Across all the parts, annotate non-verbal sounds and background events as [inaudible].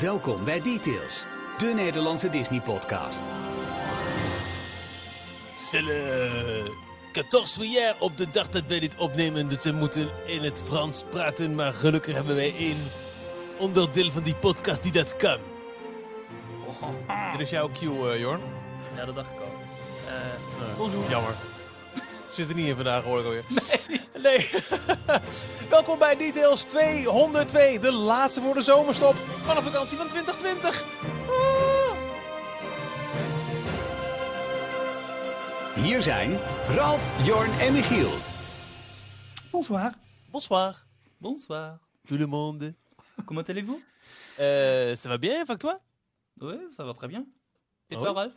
Welkom bij Details, de Nederlandse Disney-podcast. C'est le 14 juillet op de dag dat wij dit opnemen. Dus we moeten in het Frans praten. Maar gelukkig hebben wij één onderdeel van die podcast die dat kan. Dit is jouw cue, eh, Jorn. Ja, dat dacht ik al. Eh, Eh, bonjour. Jammer. Zit er niet in vandaag, hoor ik alweer. Nee. nee. [laughs] Welkom bij Details 202. De laatste voor de zomerstop van de vakantie van 2020. Ah. Hier zijn Ralf, Jorn en Michiel. Bonsoir. Bonsoir. Bonsoir. Tout le monde. Comment allez-vous Euh, ça va bien, avec toi Oui, ça va très bien. Et Ah toi, Ralph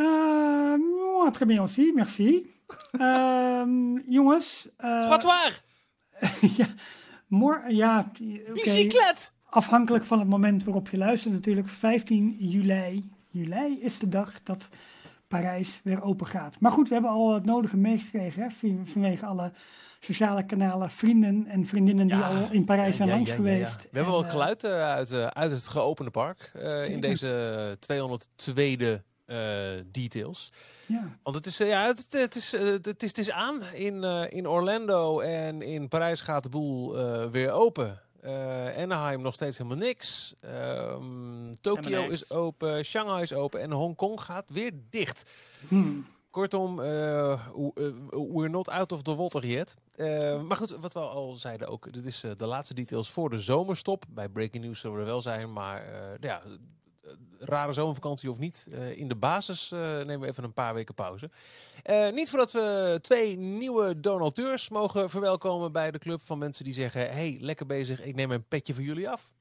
Euh, moi, très bien aussi, merci. Ehm, jongens. eh, Trottoir. [laughs] ja, mor ja, oké. Bicyclette. Afhankelijk van het moment waarop je luistert natuurlijk. 15 juli, juli is de dag dat Parijs weer open gaat. Maar goed, we hebben al het nodige meegekregen vanwege alle sociale kanalen, vrienden en vriendinnen die al in Parijs zijn langs geweest. We hebben En, wel eh, geluid eh, uit, eh, uit het geopende park eh, in deze 202e eh, details. ja. Want het is, eh, ja, het, het, is, eh, het, is, het is aan. In, eh, in Orlando en in Parijs gaat de boel eh, weer open. Eh, Anaheim nog steeds helemaal niks. Ehm, Tokio is open, Shanghai is open en Hongkong gaat weer dicht. Hmm. Kortom, eh, we- eh, we're not out of the water yet. Eh, maar goed, wat we al zeiden ook, dit is eh, de laatste details voor de zomerstop. Bij Breaking News zullen we er wel zijn, maar eh, ja, eh, rare zomervakantie of niet. eh, in de basis eh, nemen we even een paar weken pauze. Eh, niet voordat we twee nieuwe donateurs mogen verwelkomen bij de club van mensen die zeggen, hey, lekker bezig, ik neem een petje voor jullie af.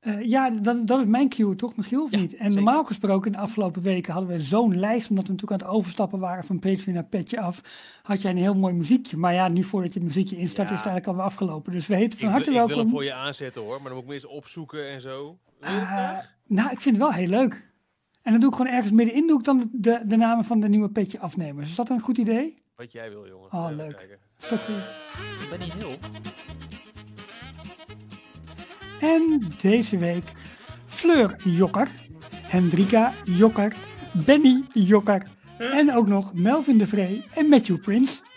Eh, ja, dat, dat is mijn cue, toch, Michiel? Of Ja, niet? En zeker. normaal gesproken, in de afgelopen weken hadden we zo'n lijst, omdat we natuurlijk aan het overstappen waren van Patreon naar Petje af, had jij een heel mooi muziekje. Maar ja, nu voordat je het muziekje instart, Ja. is het eigenlijk alweer afgelopen. Dus we heten van Ik, harte wil- ik wil welkom. hem voor je aanzetten hoor, maar dan moet ik me eens opzoeken en zo. Graag? nou, ik vind het wel heel leuk. En dan doe ik gewoon ergens middenin, doe ik dan de, de namen van de nieuwe Petje afnemers. Is dat een goed idee? Wat jij wil, jongen. Oh, Even leuk. kijken. Is dat goed? Benny Hill. En deze week Fleur Jokker, Hendrika Jokker, Benny Jokker en ook nog Melvin de Vree en Matthew Prince.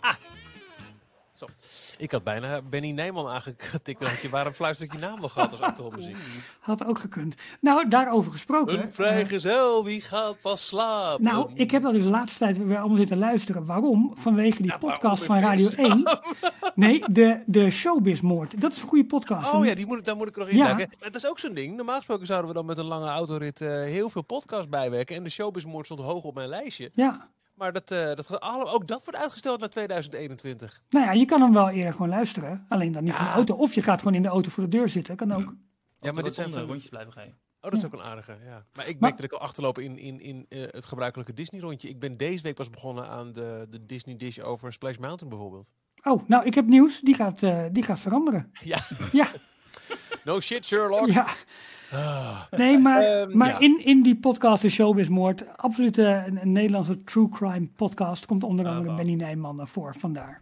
Ik had bijna Benny Nijman aangetikt. Dan had je waarom fluister ik je naam nog gehad als achtergrondmuziek. Had ook gekund. Nou, daarover gesproken. Een vrijgezel die gaat pas slapen. nou, ik heb dat dus de laatste tijd weer allemaal zitten luisteren. Waarom? Vanwege die Ja, podcast van Radio feest? 1. Nee, de, de Showbizmoord. Dat is een goede podcast. Oh ja, die moet, ik- daar moet ik nog in Ja. dat is ook zo'n ding. Normaal gesproken zouden we dan met een lange autorit eh, heel veel podcasts bijwerken. En de showbizmoord stond hoog op mijn lijstje. Ja, Maar dat, eh, dat ook dat wordt uitgesteld naar 2021. nou ja, je kan hem wel eerder gewoon luisteren. Alleen dan niet van de Ja. auto. Of je gaat gewoon in de auto voor de deur zitten. Kan ook. Ja, maar dit zijn van... rondjes blijven rijden. Oh, dat is ook een aardige, ja. Maar ik Maar- merk dat ik al achterlopen in, in, in eh, het gebruikelijke Disney-rondje. Ik ben deze week pas begonnen aan de, de Disney-dish over Splash Mountain bijvoorbeeld. Oh, nou, ik heb nieuws. Die gaat, eh, die gaat veranderen. Ja. Ja, [laughs] No shit, Sherlock. ja. Ah. Nee, maar, Ehm, maar ja. in, in die podcast, de Showbizmoord, absoluut eh, een, een Nederlandse true crime podcast, komt onder andere Ah, Benny Nijman naar voor, vandaar.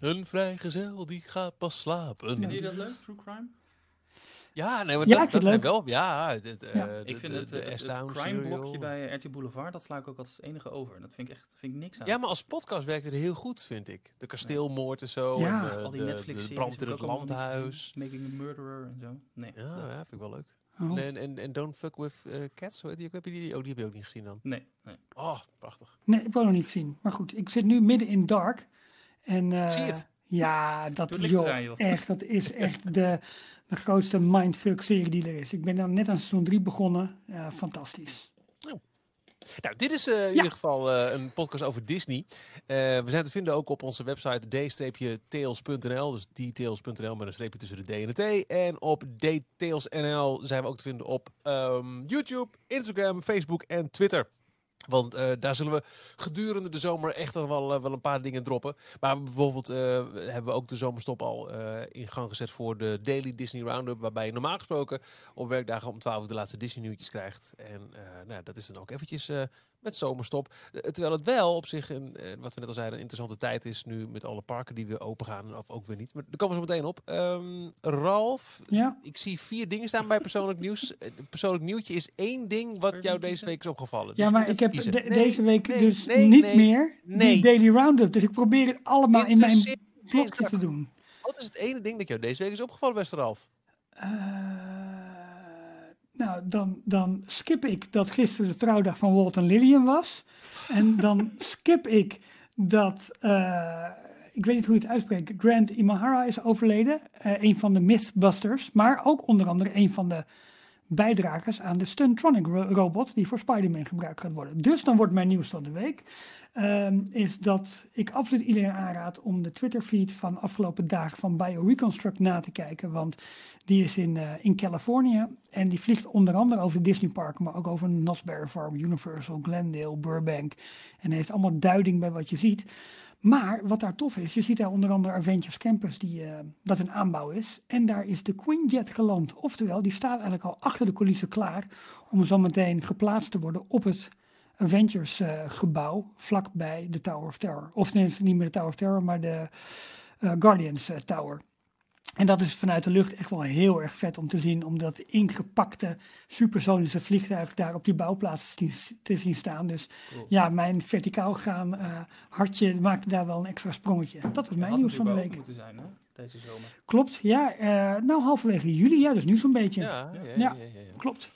Een vrijgezel die gaat pas slapen. Vind je dat leuk, True Crime? Ja, nee, maar Ja, dat, ik vind dat het zijn wel. Ja, dit, eh, Ja. de, Ik vind de, het, de eh, het, het S-Town crime-blokje serial. bij RT Boulevard, dat sla ik ook als enige over. Dat vind ik echt vind ik niks aan. Ja, maar als podcast werkt het heel goed, vind ik. De kasteelmoord en zo. Ja. en de, Al die de, Netflix-series de brand in het landhuis. Making a Murderer en zo. Nee. Ja, ja, vind ik wel leuk. Oh. En, en, en Don't Fuck With eh, Cats, hoe heet die? ook? Heb je die? Oh, die heb je ook niet gezien dan. Nee, nee. Oh, prachtig. Nee, ik heb het nog niet gezien. Maar goed, ik zit nu midden in Dark. En, eh, zie het. Ja, dat, Doe het licht joh, aan, joh. echt, dat is [laughs] echt de, de grootste mindfuck serie die er is. Ik ben dan net aan seizoen 3 begonnen. Ja, fantastisch. Nou, dit is eh, in ieder geval eh, een podcast over Disney. Eh, we zijn te vinden ook op onze website d-tails.nl. Dus details.nl met een streepje tussen de D en de T. En op dtails.nl zijn we ook te vinden op ehm, YouTube, Instagram, Facebook en Twitter. Want eh, daar zullen we gedurende de zomer echt nog wel, eh, wel een paar dingen droppen. Maar bijvoorbeeld eh, hebben we ook de zomerstop al in gang gezet voor de Daily Disney Roundup. Waarbij je normaal gesproken op werkdagen om 12 uur de laatste Disney nieuwtjes krijgt. En nou, dat is dan ook eventjes met zomerstop. Eh, terwijl het wel op zich, een, eh, wat we net al zeiden, een interessante tijd is nu met alle parken die weer open gaan. Of ook weer niet. Maar daar komen we zo meteen op. Ehm, Ralf, Ja, ik zie vier dingen staan bij persoonlijk nieuws. [laughs] Eh, Persoonlijk nieuwtje is één ding wat jou deze week is opgevallen. ja Dus maar je moet ik heb de-. Nee, deze week nee, dus nee, niet nee, meer nee. die Daily Roundup. Dus ik probeer het allemaal in mijn blokje te doen. Wat is het ene ding dat jou deze week is opgevallen, beste Ralf? Eh, nou, dan, dan skip ik dat gisteren de trouwdag van Walt en Lillian was. En dan [laughs] skip ik dat, eh, ik weet niet hoe je het uitspreekt, Grant Imahara is overleden. eh, een van de Mythbusters, maar ook onder andere een van de bijdragers aan de Stuntronic ro- robot die voor Spider-Man gebruikt gaat worden. Dus dan wordt mijn nieuws van de week, ehm, is dat ik absoluut iedereen aanraad om de Twitter-feed van afgelopen dagen van BioReconstruct na te kijken, want die is in, eh, in Californië en die vliegt onder andere over Disney Park, maar ook over Knott's Farm, Universal, Glendale, Burbank en heeft allemaal duiding bij wat je ziet. Maar wat daar tof is, je ziet daar onder andere Avengers Campus, die, eh, dat een aanbouw is. En daar is de Queenjet geland. Oftewel, die staat eigenlijk al achter de coulissen klaar om zo meteen geplaatst te worden op het Avengers eh, gebouw, vlakbij de Tower of Terror. Of nee, niet meer de Tower of Terror, maar de eh, Guardians Tower. En dat is vanuit de lucht echt wel heel erg vet om te zien, om dat ingepakte supersonische vliegtuig daar op die bouwplaats te, zien- staan. Dus Cool. ja, mijn verticaal gaan eh, hartje maakte daar wel een extra sprongetje. Dat was mijn nieuws van de week. moeten zijn, hè? Deze zomer. Klopt, ja. eh, nou, halverwege juli, ja, dus nu zo'n beetje. Ja, ja, ja. Ja. ja, ja, ja. Klopt.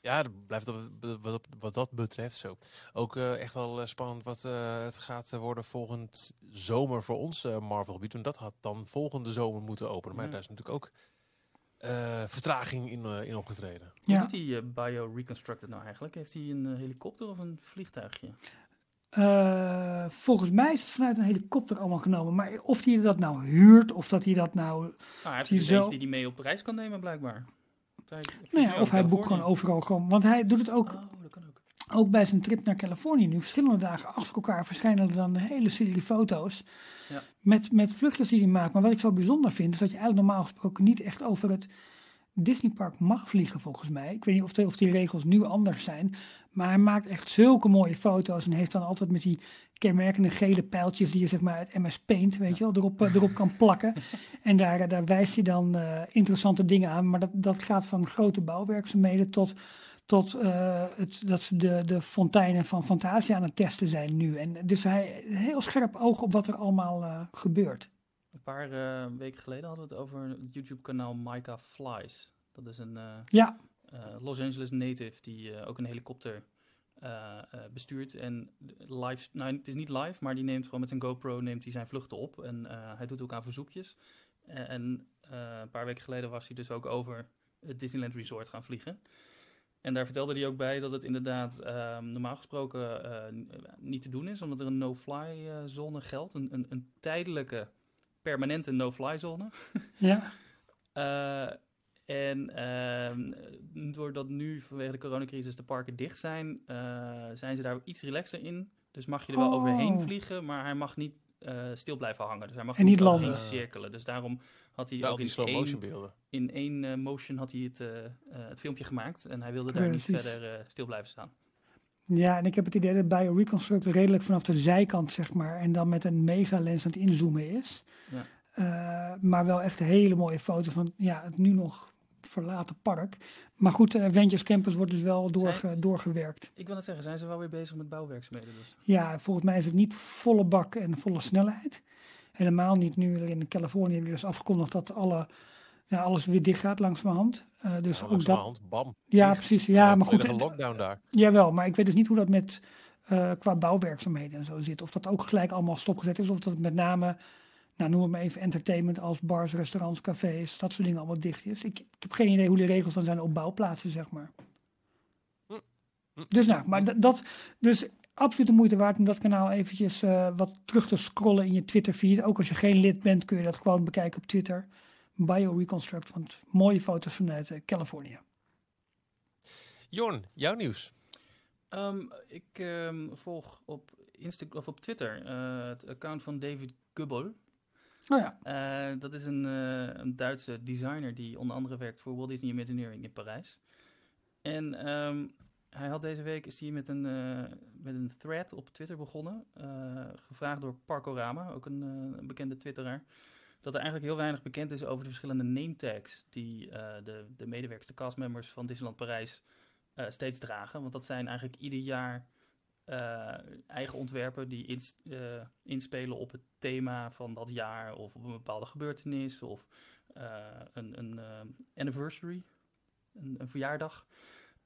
Ja, dat blijft wat, wat, wat dat betreft zo. Ook eh, echt wel eh, spannend wat eh, het gaat worden volgend zomer voor ons eh, Marvel-gebied. En dat had dan volgende zomer moeten openen. Maar Ja. daar is natuurlijk ook eh, vertraging in, eh, in opgetreden. Hoe doet die Bio-Reconstructed nou eigenlijk? Heeft hij een helikopter of een vliegtuigje? Eh, volgens mij is het vanuit een helikopter allemaal genomen. Maar of hij dat nou huurt, of dat hij dat nou... Nou, hij heeft Die dus zo- die hij mee op reis kan nemen, blijkbaar. Hij Nou ja, of hij boekt gewoon overal gewoon. Want hij doet het ook, Oh, dat kan ook. ook bij zijn trip naar Californië nu. Verschillende dagen achter elkaar verschijnen er dan een hele serie foto's. Ja. Met, met vluchtjes die hij maakt. Maar wat ik zo bijzonder vind, is dat je eigenlijk normaal gesproken niet echt over het Disneypark mag vliegen volgens mij. Ik weet niet of, of die regels nu anders zijn. Maar hij maakt echt zulke mooie foto's. En heeft dan altijd met die kenmerkende gele pijltjes die je zeg maar uit MS Paint, weet je wel, erop, eh, erop kan plakken. [laughs] En daar, daar wijst hij dan eh, interessante dingen aan. Maar dat, dat gaat van grote bouwwerkzaamheden tot, tot eh, het, dat ze de, de fonteinen van Fantasia aan het testen zijn nu. En dus hij heel scherp oog op wat er allemaal gebeurt. Een paar weken geleden hadden we het over het YouTube-kanaal Micah Flies. Dat is een Ja, Los Angeles native die ook een helikopter eh, bestuurt. En live, nou, het is niet live, maar die neemt gewoon met zijn GoPro neemt hij zijn vluchten op. En eh, hij doet ook aan verzoekjes. En een paar weken geleden was hij dus ook over het Disneyland Resort gaan vliegen. En daar vertelde hij ook bij dat het inderdaad ehm, normaal gesproken niet te doen is, omdat er een no-fly zone geldt. Een, een, een tijdelijke, permanente no-fly zone. ja. [laughs] En ehm, doordat nu vanwege de coronacrisis de parken dicht zijn, eh, zijn ze daar iets relaxer in. Dus mag je er wel Oh. overheen vliegen, maar hij mag niet eh, stil blijven hangen. Dus hij mag En niet landen. cirkelen. Dus daarom had hij ook die in slow één, motion beelden. in één eh, motion had hij het, het filmpje gemaakt. En hij wilde daar niet verder eh, stil blijven staan. Ja, en ik heb het idee dat bij Reconstruct redelijk vanaf de zijkant, zeg maar, en dan met een megalens aan het inzoomen is. Ja. Eh, maar wel echt hele mooie foto's van ja, het nu nog verlaten park. Maar goed, eh, Avengers Campus wordt dus wel doorge- doorgewerkt. Ik wil het zeggen, zijn ze wel weer bezig met bouwwerkzaamheden dus? Ja, volgens mij is het niet volle bak en volle snelheid. Helemaal niet nu er in Californië weer is afgekondigd dat alle, ja, alles weer dicht gaat langzamerhand. Eh dus Ja, ook dat, langzamerhand, bam. ja, dicht. precies. Ja, maar goed. Volledige lockdown daar. Jawel, maar ik weet dus niet hoe dat met eh, qua bouwwerkzaamheden en zo zit. Of dat ook gelijk allemaal stopgezet is, of dat het met name, nou noem het maar even entertainment als bars, restaurants, cafés, dat soort dingen allemaal dicht is. Ik, ik heb geen idee hoe de regels dan zijn op bouwplaatsen, zeg maar. Dus nou, maar dat, dus absoluut de moeite waard om dat kanaal eventjes eh, wat terug te scrollen in je Twitter feed. Ook als je geen lid bent, kun je dat gewoon bekijken op Twitter. BioReconstruct, want mooie foto's vanuit eh, Californië. Jorn, jouw nieuws. Ehm, ik ehm, volg op, Insta of op Twitter eh, het account van David Gubbel. Nou ja, Eh, dat is een, eh, een Duitse designer die onder andere werkt voor Walt Disney Imagineering in Parijs. En ehm, hij had deze week is hij met een, eh, met een thread op Twitter begonnen. gevraagd door Parkorama, ook een, bekende twitteraar. Dat er eigenlijk heel weinig bekend is over de verschillende name tags die de, de medewerkers, de castmembers van Disneyland Parijs steeds dragen. Want dat zijn eigenlijk ieder jaar eh, eigen ontwerpen die eh, inspelen op het thema van dat jaar of op een bepaalde gebeurtenis of eh, een, een anniversary, een, verjaardag.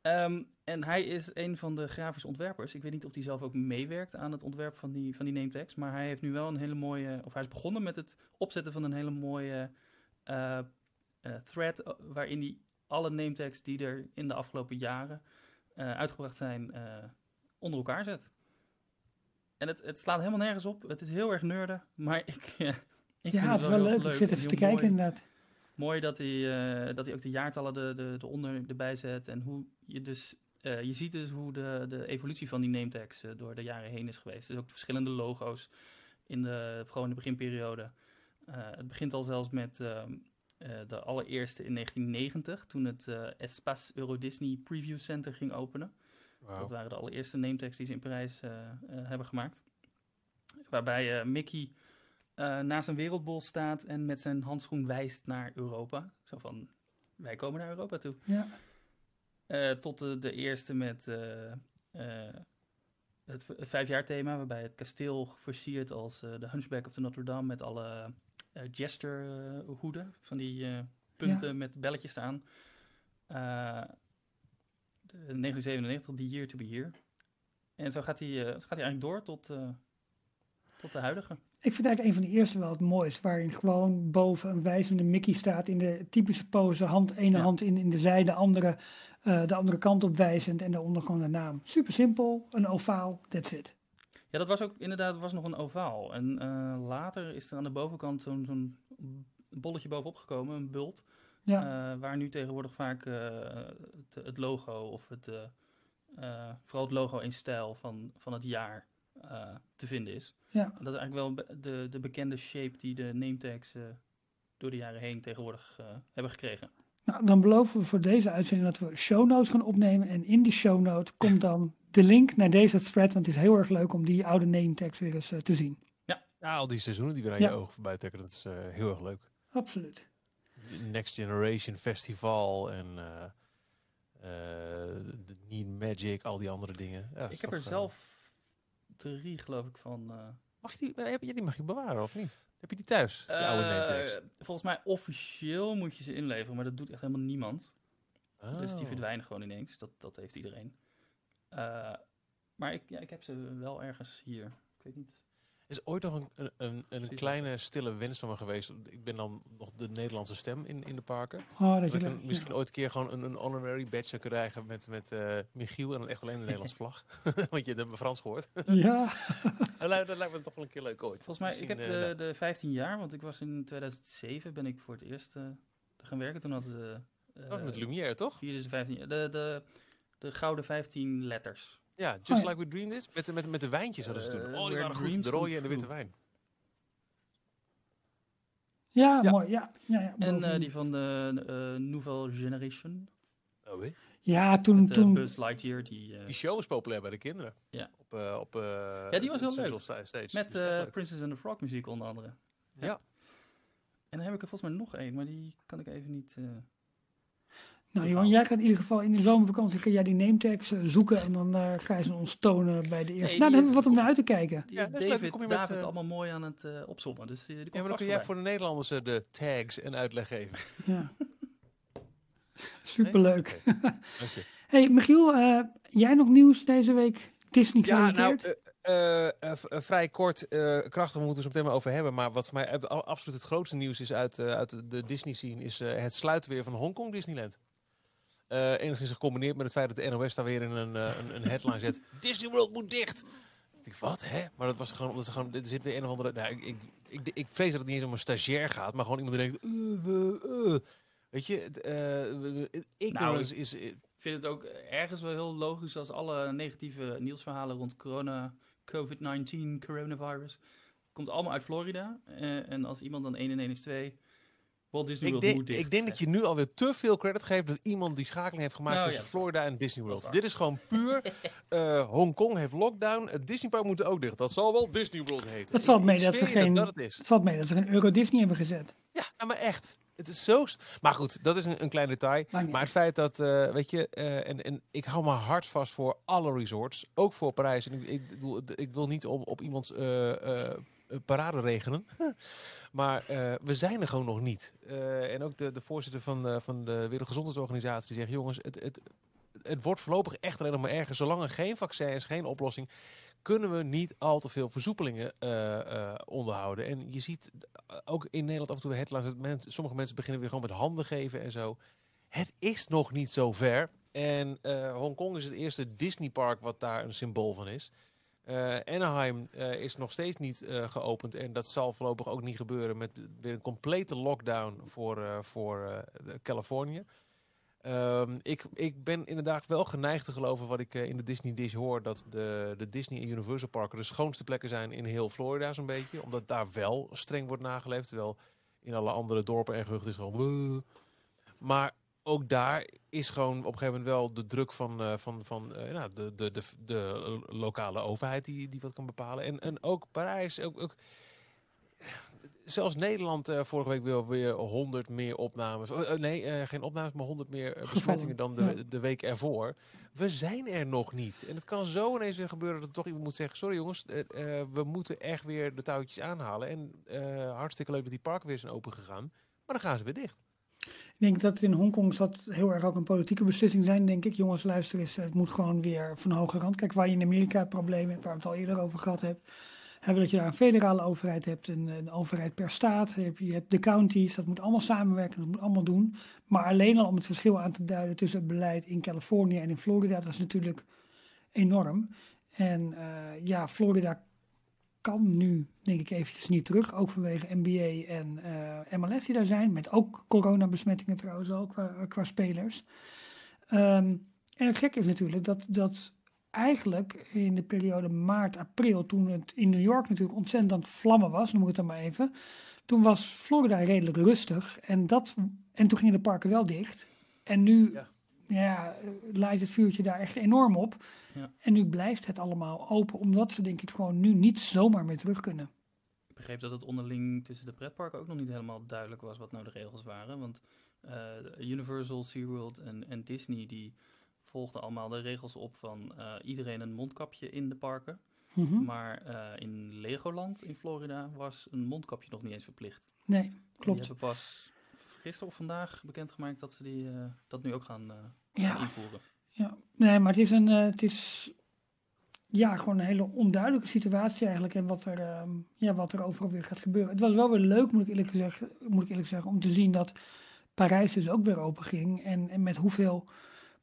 Ehm, en hij is een van de grafische ontwerpers. Ik weet niet of hij zelf ook meewerkt aan het ontwerp van die, van die name tags. Maar hij heeft nu wel een hele mooie. Of hij is begonnen met het opzetten van een hele mooie thread. waarin hij alle name tags die er in de afgelopen jaren uitgebracht zijn. Onder elkaar zet. En het, het slaat helemaal nergens op. Het is heel erg nerden. Maar [laughs] ik. eh, ik ja, vind het is wel leuk. Ik zit en even te heel kijken mooi. inderdaad. Mooi dat hij, eh, dat hij ook de jaartallen de, de, eronder erbij zet. En hoe je dus. eh, je ziet dus hoe de, de evolutie van die name tags eh, door de jaren heen is geweest. Dus ook de verschillende logo's in de, vooral in de beginperiode. Het begint al zelfs met ehm, eh, de allereerste in 1990, toen het eh Espace Euro Disney Preview Center ging openen. Dat waren de allereerste name tags die ze in Parijs eh, eh, hebben gemaakt. Waarbij eh, Mickey naast een wereldbol staat en met zijn handschoen wijst naar Europa. Zo van, wij komen naar Europa toe. Ja. Tot de, de eerste met eh, eh, het, het vijfjaarthema, waarbij het kasteel versiert als de Hunchback of the Notre Dame met alle eh jesterhoeden van die punten met belletjes aan. Eh, de 1997, The Year to Be Here. En zo gaat hij, zo gaat hij eigenlijk door tot, eh, tot de huidige. Ik vind eigenlijk een van de eerste wel het mooist, waarin gewoon boven een wijzende Mickey staat in de typische pose, hand, ene Ja. hand in, in de zij, de andere, eh, de andere kant op wijzend en daaronder gewoon de naam. Super simpel, een ovaal, that's it. Ja, dat was ook inderdaad was nog een ovaal. En later is er aan de bovenkant zo'n zo'n bolletje bovenop gekomen, een bult. Ja, eh, waar nu tegenwoordig vaak eh, het, het logo of het, eh, eh, vooral het logo in stijl van, van het jaar eh, te vinden is. ja. Dat is eigenlijk wel de, de bekende shape die de name tags eh, door de jaren heen tegenwoordig eh, hebben gekregen. Nou, dan beloven we voor deze uitzending dat we show notes gaan opnemen. En in die show note komt dan de link naar deze thread, want het is heel erg leuk om die oude name tags weer eens te zien. Ja, al die seizoenen die weer aan Ja. je ogen voorbij trekken, dat is heel erg leuk. Absoluut. Next Generation Festival en eh eh, de Need Magic, al die andere dingen. Ja, Ik heb er eh, zelf drie, geloof ik, van. eh, Mag je die, eh, heb je, die mag je bewaren of niet? Heb je die thuis? Die oude eh, volgens mij officieel moet je ze inleveren, maar dat doet echt helemaal niemand. Dus die Oh. verdwijnen gewoon ineens. Dat, dat heeft iedereen. Eh, maar ik, ja, ik heb ze wel ergens hier. Ik weet niet. Is ooit nog een, een, een, kleine stille wens van me geweest. Ik ben dan nog de Nederlandse stem in, in de parken. Oh, dat je misschien ooit een keer gewoon een, een honorary badge zou krijgen met, met eh, Michiel en dan echt alleen de Nederlandse vlag. [laughs] Want je hebt me Frans gehoord. ja. [laughs] dat, lijkt, dat lijkt me toch wel een keer leuk ooit. Volgens mij, ik heb eh, de, de 15 jaar, want ik was in 2007 ben ik voor het eerst eh, gaan werken. Toen hadden ze. eh, dat was met Lumière, toch? vierde ze 15 jaar. De, de, de gouden 15 letters. Ja, Just Oh ja. Like We Dreamed This. Met, de- met, met de wijntjes hadden ze toen. Eh, Oh, die waren goed. De rode en de witte wijn. Ja, Ja. mooi. Ja, ja, ja, En eh, die van de eh, Nouvelle Generation. Oh, weet. ja toen, Met, eh, toen Buzz Lightyear. Die, Die show is populair bij de kinderen. Ja. Op, eh, op, eh, Ja, die was heel Central leuk. Stage. met is eh, leuk. Princess and the Frog muziek onder andere. Ja. En dan heb ik er volgens mij nog één, maar die kan ik even niet... Nou, Johan, jij gaat in ieder geval in de zomervakantie ga jij die name tags eh, zoeken en dan eh, ga je ze ons tonen bij de eerste. Nee, nou, dan hebben we wat om naar uit te kijken. Die Ja, is dan David, kom je met, David eh, allemaal mooi aan het eh opzommen. Dus die, die komt Ja, maar dan kun jij voor de Nederlanders de tags en uitleg geven. Ja. Superleuk. Oké, Dank je. [laughs] Hey, Michiel, eh, jij nog nieuws deze week? Disney Ja, nou, eh, eh, eh, eh, vrij kort, eh, krachtig, we moeten het zo meteen maar over hebben. Maar wat voor mij absoluut het grootste nieuws is uit, eh, uit de- Disney-scene, is eh, het sluiten weer van Hongkong Disneyland. Eh enigszins gecombineerd met het feit dat de NOS daar weer in een, eh, een, een headline zet. [laughs] Disney World moet dicht! Ik dacht, wat, hè? Maar dat was gewoon, omdat ze gewoon, er zit weer een of andere... Nou, ik, ik, ik, ik vrees dat het niet eens om een stagiair gaat, maar gewoon iemand die denkt... "Uh, uh, uh." Weet je, het, eh, ignorance is... eh, Ik vind het ook ergens wel heel logisch als alle negatieve nieuwsverhalen rond corona, COVID-19, coronavirus, komt allemaal uit Florida. Eh, en als iemand dan 1 en 1 is 2, Walt Disney Ik World denk, moet dicht. ik denk dat je nu alweer te veel credit geeft dat iemand die schakeling heeft gemaakt Nou, tussen ja. Florida en Disney World. Dit is gewoon puur. [laughs] eh Hongkong heeft lockdown. Het Disneypark moet ook dicht. Dat zal wel Disney World heten. Het valt Ik- mee ik dat ze geen- dat het is. Het valt mee dat ze een Euro Disney hebben gezet. Ja, nou, maar echt. Het is zo. Maar goed, dat is een, een klein detail. Maar het feit dat, eh, weet je, eh, en, en ik hou mijn hart vast voor alle resorts, ook voor Parijs. En ik, ik, bedoel, ik wil niet op, op iemands eh, eh, parade regenen. [laughs] maar eh, we zijn er gewoon nog niet. Eh, en ook de, de voorzitter van, eh, van de Wereldgezondheidsorganisatie zegt: jongens, het, het, het wordt voorlopig echt alleen nog maar erger. Zolang er geen vaccin is, geen oplossing, kunnen we niet al te veel versoepelingen eh, eh, onderhouden. En je ziet eh, ook in Nederland af en toe weer headlines sommige mensen beginnen weer gewoon met handen geven en zo. Het is nog niet zo ver. En eh Hongkong is het eerste Disneypark wat daar een symbool van is. Eh, Anaheim eh, is nog steeds niet eh, geopend en dat zal voorlopig ook niet gebeuren met weer een complete lockdown voor, voor Californië. Ehm, ik, ik ben inderdaad wel geneigd te geloven wat ik in de Disney Dish hoor, dat de, de Disney en Universal parken de schoonste plekken zijn in heel Florida zo'n beetje. Omdat daar wel streng wordt nageleefd, terwijl in alle andere dorpen en gehuchten is gewoon... Maar ook daar is gewoon op een gegeven moment wel de druk van, eh, van, van eh, nou, de, de, de, de lokale overheid die, die wat kan bepalen. En, en ook Parijs, ook, ook zelfs Nederland eh, vorige week weer, weer 100 meer opnames. Oh, nee, geen opnames, maar 100 meer besmettingen dan de, de week ervoor. We zijn er nog niet. En het kan zo ineens weer gebeuren dat toch iemand moet zeggen... sorry jongens, we moeten echt weer de touwtjes aanhalen. En hartstikke leuk dat die parken weer zijn open gegaan. Maar dan gaan ze weer dicht. Ik denk dat in Hongkong het heel erg ook een politieke beslissing zijn, denk ik. Jongens, luister eens, het moet gewoon weer van hoge rand. Kijk, waar je in Amerika het probleem hebt, waar we het al eerder over gehad hebben, hebben dat je daar een federale overheid hebt, een, een overheid per staat. Je hebt, je de counties, dat moet allemaal samenwerken, dat moet allemaal doen. Maar alleen al om het verschil aan te duiden tussen het beleid in Californië en in Florida, dat is natuurlijk enorm. En eh, ja, Florida kan nu, denk ik, eventjes niet terug. Ook vanwege NBA en eh, MLS die daar zijn. Met ook coronabesmettingen trouwens al qua, qua spelers. Ehm, en het gekke is natuurlijk dat, dat eigenlijk in de periode maart, april, toen het in New York natuurlijk ontzettend aan het vlammen was, noem ik het dan maar even. Toen was Florida redelijk rustig. En, dat, en toen gingen de parken wel dicht. En nu. Ja. laait het vuurtje daar echt enorm op. Ja. En nu blijft het allemaal open, omdat ze denk ik gewoon nu niet zomaar meer terug kunnen. Ik begreep dat het onderling tussen de pretparken ook nog niet helemaal duidelijk was wat nou de regels waren. Want eh, Universal, SeaWorld en, en Disney die volgden allemaal de regels op van eh, iedereen een mondkapje in de parken. Mhm. Maar eh, in Legoland in Florida was een mondkapje nog niet eens verplicht. Nee, Die klopt. hebben pas gisteren of vandaag bekendgemaakt dat ze die, eh, dat nu ook gaan, eh, Ja. gaan invoeren. Ja, nee, maar het is een, eh, het is ja, gewoon een hele onduidelijke situatie eigenlijk en wat er, ehm, ja, wat er overal weer gaat gebeuren. Het was wel weer leuk, moet ik eerlijk zeggen, moet ik eerlijk zeggen om te zien dat Parijs dus ook weer open ging en, en met hoeveel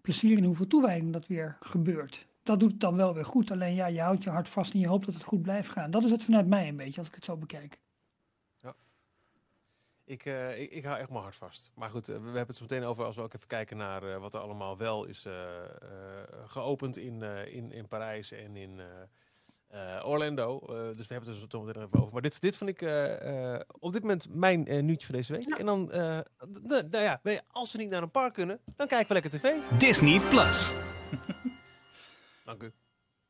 plezier en hoeveel toewijding dat weer gebeurt. Dat doet het dan wel weer goed, alleen ja, je houdt je hart vast en je hoopt dat het goed blijft gaan. Dat is het vanuit mij een beetje, als ik het zo bekijk. Ik, eh, ik, ik hou echt mijn hart vast. Maar goed, eh, we hebben het zo meteen over als we ook even kijken naar eh, wat er allemaal wel is geopend in, eh, in, in Parijs en in eh, eh, Orlando. Eh, dus we hebben het er zo meteen even over. Maar dit, dit vond ik eh, eh, op dit moment mijn nieuwtje van deze week. En dan, eh, nou ja, als we niet naar een park kunnen, dan kijken we lekker tv. Disney Plus. [laughs] Dank u.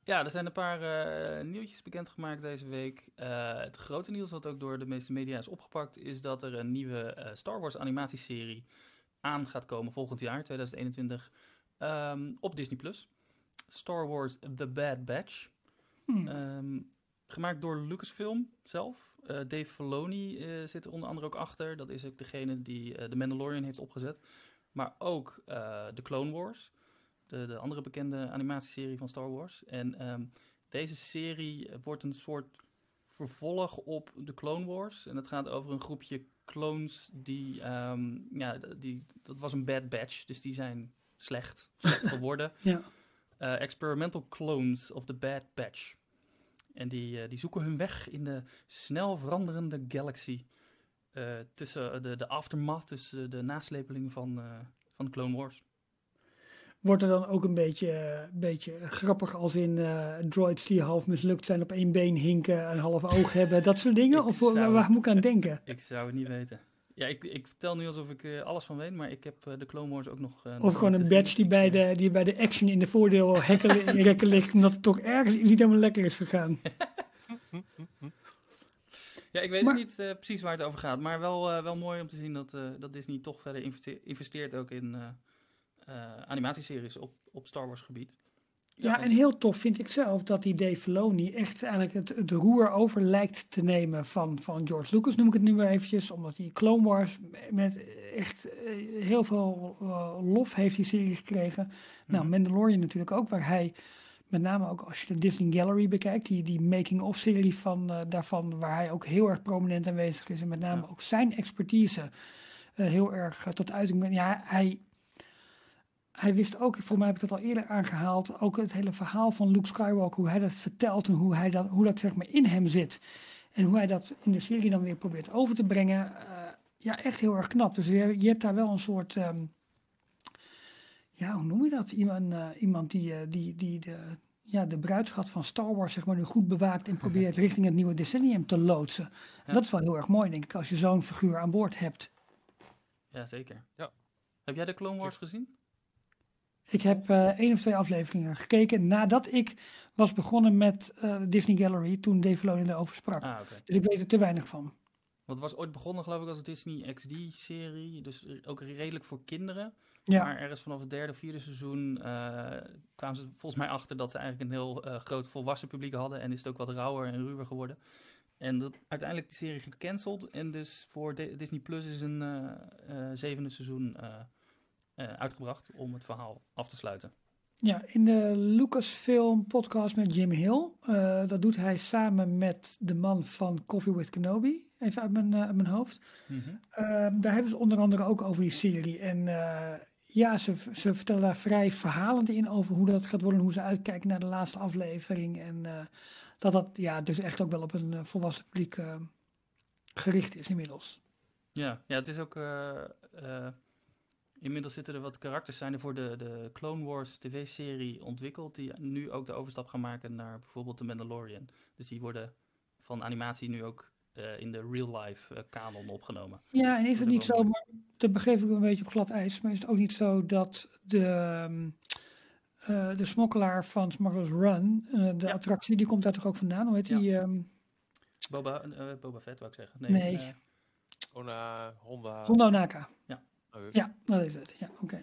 Ja, er zijn een paar eh, nieuwtjes bekendgemaakt deze week. Eh, het grote nieuws wat ook door de meeste media is opgepakt, is dat er een nieuwe eh, Star Wars animatieserie aan gaat komen volgend jaar, 2021, ehm, op Disney+. Plus. Star Wars The Bad Batch. Hmm. Ehm, gemaakt door Lucasfilm zelf. Dave Filoni zit er onder andere ook achter. Dat is ook degene die The Mandalorian heeft opgezet. Maar ook The Clone Wars. De, de andere bekende animatieserie van Star Wars. En ehm, deze serie wordt een soort vervolg op The Clone Wars. En het gaat over een groepje clones die... ehm, ja, die, dat was een bad batch, dus die zijn slecht, slecht [laughs] geworden. Ja. Eh, experimental clones of the Bad Batch. En die, eh, die zoeken hun weg in de snel veranderende galaxy. eh, tussen de, de aftermath, dus eh, de naslepeling van, eh, van de Clone Wars. Wordt er dan ook een beetje, eh, beetje grappig als in eh, droids die half mislukt zijn, op één been hinken, een half oog hebben, dat soort dingen? [laughs] Of waar, zou- waar moet ik aan denken? [laughs] Ik zou het niet weten. Ja, ik, ik vertel nu alsof ik uh, alles van weet, maar ik heb uh, de Clone Wars ook nog... Of gewoon een badge die bij, de, die bij de action in de voordeel [laughs] rekken ligt, omdat het toch ergens niet helemaal lekker is gegaan. ja, ik weet maar, niet precies waar het over gaat, maar wel, wel mooi om te zien dat, dat Disney toch verder investeert ook in animatieseries op, op Star Wars gebied. Ja, en heel tof vind ik zelf dat die Dave Filoni echt eigenlijk het, het roer over lijkt te nemen van, van George Lucas, noem ik het nu maar eventjes. Omdat die Clone Wars met echt eh, heel veel uh, lof heeft die serie gekregen. Mm -hmm. Nou, Mandalorian natuurlijk ook, waar hij met name ook als je de Disney Gallery bekijkt, die, die making-of serie van, uh, daarvan, waar hij ook heel erg prominent aanwezig is. En met name ja. ook zijn expertise heel erg tot uiting. Ja, hij hij wist ook, voor mij heb ik dat al eerder aangehaald, ook het hele verhaal van Luke Skywalker, hoe hij dat vertelt en hoe, hij dat, hoe dat zeg maar in hem zit. En hoe hij dat in de serie dan weer probeert over te brengen. Uh, ja, echt heel erg knap. Dus je, je hebt daar wel een soort, um, ja, hoe noem je dat? Iemand, uh, iemand die, uh, die, die de, ja, de bruidschat van Star Wars zeg maar nu goed bewaakt en probeert [laughs] richting het nieuwe decennium te loodsen. Ja. Dat is wel heel erg mooi, denk ik, als je zo'n figuur aan boord hebt. Ja, zeker. Ja. Heb jij de Clone Wars gezien? Ik heb uh, één of twee afleveringen gekeken nadat ik was begonnen met uh, Disney Gallery toen Dave Filoni erover sprak. Ah, okay. Dus ik weet er te weinig van. Want het was ooit begonnen geloof ik als een Disney XD-serie, dus ook redelijk voor kinderen. Ja. Maar ergens vanaf het derde, vierde seizoen uh, kwamen ze volgens mij achter dat ze eigenlijk een heel groot volwassen publiek hadden en is het ook wat rauwer en ruwer geworden. En dat, uiteindelijk die serie gecanceld en dus voor Disney Plus is een zevende seizoen uitgebracht om het verhaal af te sluiten. Ja, in de Lucasfilm podcast met Jim Hill. Uh, dat doet hij samen met de man van Coffee with Kenobi. Even uit mijn, uh, uit mijn hoofd. Mm -hmm. uh, daar hebben ze onder andere ook over die serie. En ja, ze, ze vertellen daar vrij verhalend in over hoe dat gaat worden. Hoe ze uitkijken naar de laatste aflevering. En dat dat ja, dus echt ook wel op een volwassen publiek gericht is inmiddels. Ja, ja het is ook Inmiddels zitten er wat karakters zijn er voor de, de Clone Wars tv-serie ontwikkeld, die nu ook de overstap gaan maken naar bijvoorbeeld de Mandalorian. Dus die worden van animatie nu ook uh, in de real-life uh, kanon opgenomen. Ja, en is het niet zo, maar dat begreep ik een beetje op glad ijs, maar is het ook niet zo dat de, uh, de smokkelaar van Smugglers Run, de ja. attractie, die komt daar toch ook vandaan? Hoe heet ja. die? Um... Boba, Boba Fett, wou ik zeggen. Nee. nee. Honda, Honda. Honda Naka. Ja. Ja, dat is het. Ja, oké.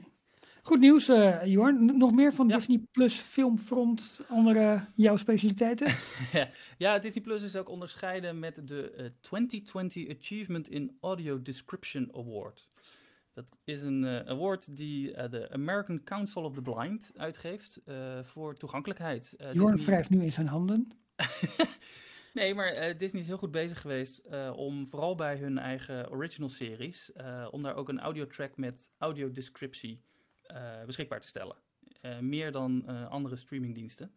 Goed nieuws, uh, Jorn. Nog meer van ja. Disney Plus Filmfront, andere jouw specialiteiten? [laughs] ja, Disney Plus is ook onderscheiden met de uh, 2020 Achievement in Audio Description Award. Dat is een uh, award die de American Council of the Blind uitgeeft voor toegankelijkheid. Jorn wrijft nu in zijn handen. [laughs] Nee, maar uh, Disney is heel goed bezig geweest uh, om vooral bij hun eigen original series, uh, om daar ook een audiotrack met audiodescriptie beschikbaar te stellen. meer dan andere streamingdiensten.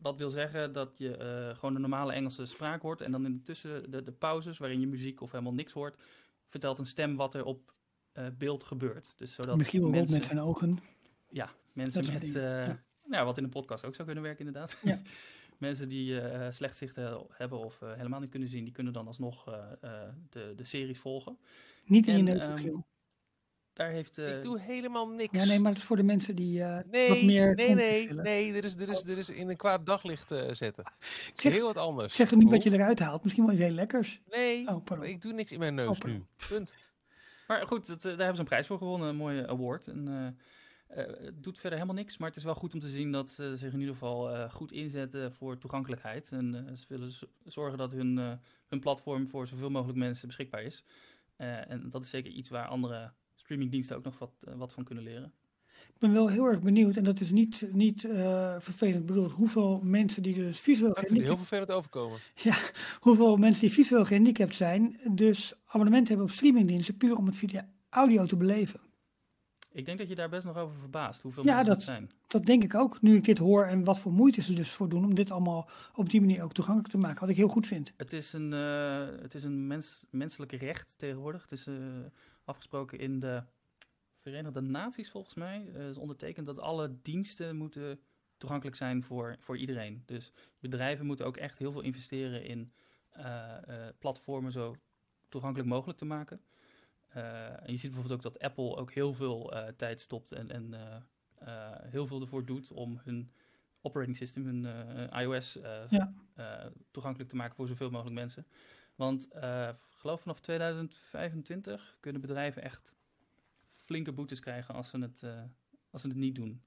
wat wil zeggen dat je gewoon de normale Engelse spraak hoort en dan in de tussen de, de pauzes waarin je muziek of helemaal niks hoort, vertelt een stem wat er op beeld gebeurt. Dus zodat Michiel mensen, met zijn ogen. Ja, mensen met, ja. Nou, wat in de podcast ook zou kunnen werken inderdaad. Ja. [laughs] Mensen die uh, slecht zicht hebben of uh, helemaal niet kunnen zien, die kunnen dan alsnog uh, de, de series volgen. Niet in je um, daar heeft, Ik doe helemaal niks. Ja, nee, maar het is voor de mensen die nee, wat meer Nee, nee, nee, dit is, dit, is, dit is in een kwaad daglicht zetten. Ik zeg, heel wat anders. Zeg er niet wat je eruit haalt. Misschien wel iets heel lekkers. Nee, oh, ik doe niks in mijn neus oh, nu. Punt. Maar goed, het, daar hebben ze een prijs voor gewonnen. Een mooie award. En, uh, het doet verder helemaal niks, maar het is wel goed om te zien dat ze zich in ieder geval uh, goed inzetten voor toegankelijkheid. En uh, ze willen zorgen dat hun, hun platform voor zoveel mogelijk mensen beschikbaar is. en dat is zeker iets waar andere streamingdiensten ook nog wat, wat van kunnen leren. Ik ben wel heel erg benieuwd, en dat is niet, niet vervelend bedoeld, hoeveel mensen die dus visueel gehandicapt heel vervelend overkomen. [laughs] Ja, hoeveel mensen die visueel gehandicapt zijn, dus abonnement hebben op streamingdiensten puur om het video audio te beleven. Ik denk dat je daar best nog over verbaast, hoeveel ja, mensen dat, zijn. dat denk ik ook, nu ik dit hoor en wat voor moeite ze dus voor doen om dit allemaal op die manier ook toegankelijk te maken, wat ik heel goed vind. Het is een, uh, het is een mens, menselijk recht tegenwoordig. Het is uh, afgesproken in de Verenigde Naties volgens mij. Het uh, is ondertekend dat alle diensten moeten toegankelijk zijn voor, voor iedereen. Dus bedrijven moeten ook echt heel veel investeren in platformen zo toegankelijk mogelijk te maken. En je ziet bijvoorbeeld ook dat Apple ook heel veel tijd stopt en, en heel veel ervoor doet om hun operating system, hun iOS, ja. toegankelijk te maken voor zoveel mogelijk mensen. Want geloof vanaf 2025 kunnen bedrijven echt flinke boetes krijgen als ze het, als ze het niet doen.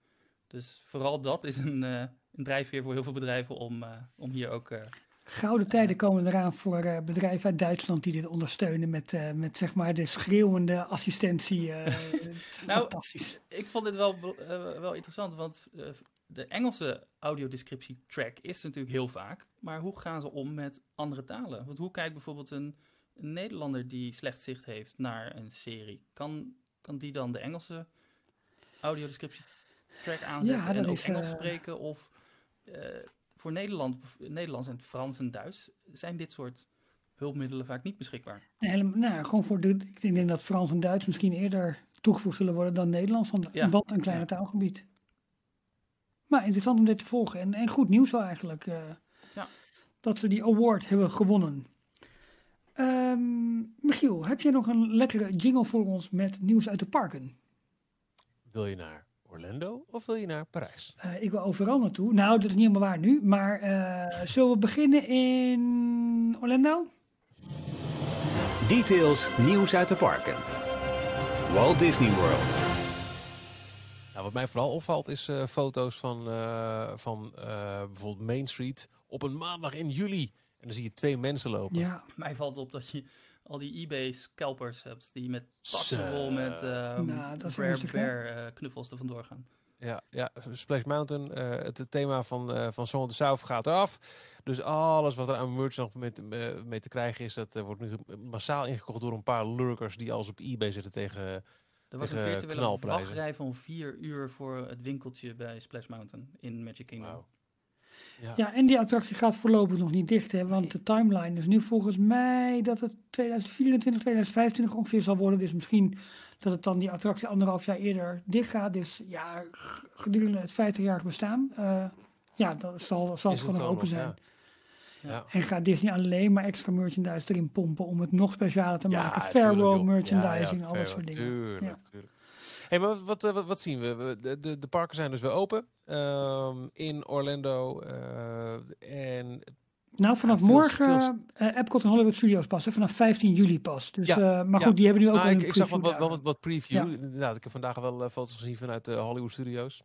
Dus vooral dat is een, uh, een drijfveer voor heel veel bedrijven om, uh, om hier ook. Uh, Gouden tijden komen eraan voor bedrijven uit Duitsland die dit ondersteunen met, met zeg maar de schreeuwende assistentie. [laughs] nou, fantastisch. Ik vond dit wel, wel interessant, want de Engelse audiodescriptie track is natuurlijk heel vaak. Maar hoe gaan ze om met andere talen? Want hoe kijkt bijvoorbeeld een, een Nederlander die slecht zicht heeft naar een serie? Kan, kan die dan de Engelse audiodescriptie track aanzetten ja, en ook is, Engels uh... spreken? Of uh, voor Nederland, Nederlands en Frans en Duits zijn dit soort hulpmiddelen vaak niet beschikbaar. Nee, helemaal, nou, gewoon voor de, ik denk dat Frans en Duits misschien eerder toegevoegd zullen worden dan Nederlands, van ja. wat een kleine taalgebied. Maar interessant om dit te volgen en, en goed nieuws wel eigenlijk. Uh, ja. Dat ze die award hebben gewonnen. Um, Michiel, heb jij nog een lekkere jingle voor ons met nieuws uit de parken? Wil je naar Orlando of wil je naar Parijs? Uh, ik wil overal naartoe. Nou, dat is niet helemaal waar nu. Maar uh, zullen we beginnen in Orlando? Details, nieuws uit de parken. Walt Disney World. Nou, wat mij vooral opvalt is uh, foto's van, van bijvoorbeeld Main Street op een maandag in juli. En dan zie je twee mensen lopen. Ja, mij valt op dat je al die eBay-scalpers hebt die met tassen vol met uh, nou, Rare Bear uh, knuffels er vandoor gaan. Ja, ja, Splash Mountain, uh, het thema van, uh, van Song of the South gaat eraf. Dus alles wat er aan merch nog mee, uh, mee te krijgen is, dat wordt nu massaal ingekocht door een paar lurkers die alles op eBay zitten tegen Er was een virtuele wachtrij van vier uur voor het winkeltje bij Splash Mountain in Magic Kingdom. Wow. Ja. ja, en die attractie gaat voorlopig nog niet dicht, hè, want de timeline is nu volgens mij dat het 2024, 2025 ongeveer zal worden. Dus misschien dat het dan die attractie anderhalf jaar eerder dicht gaat. Dus ja, gedurende het 50-jarig bestaan, uh, ja, dat zal, zal het gewoon open zijn. Ja. En gaat Disney alleen maar extra merchandise erin pompen om het nog specialer te maken. Farewell merchandising, al dat soort dingen. Tuurlijk, tuurlijk. Hey, maar wat, wat, wat, zien we? De, de, de, parken zijn dus weer open um, in Orlando. Uh, en nou, vanaf ja, morgen veel... Uh, Epcot en Hollywood Studios passen. Vanaf 15 juli pas. Dus, ja, uh, maar goed, die hebben nu ook nou, een ik, ik zag wat, wat, wat, wat preview. Inderdaad, ik heb vandaag wel foto's gezien vanuit de Hollywood Studios.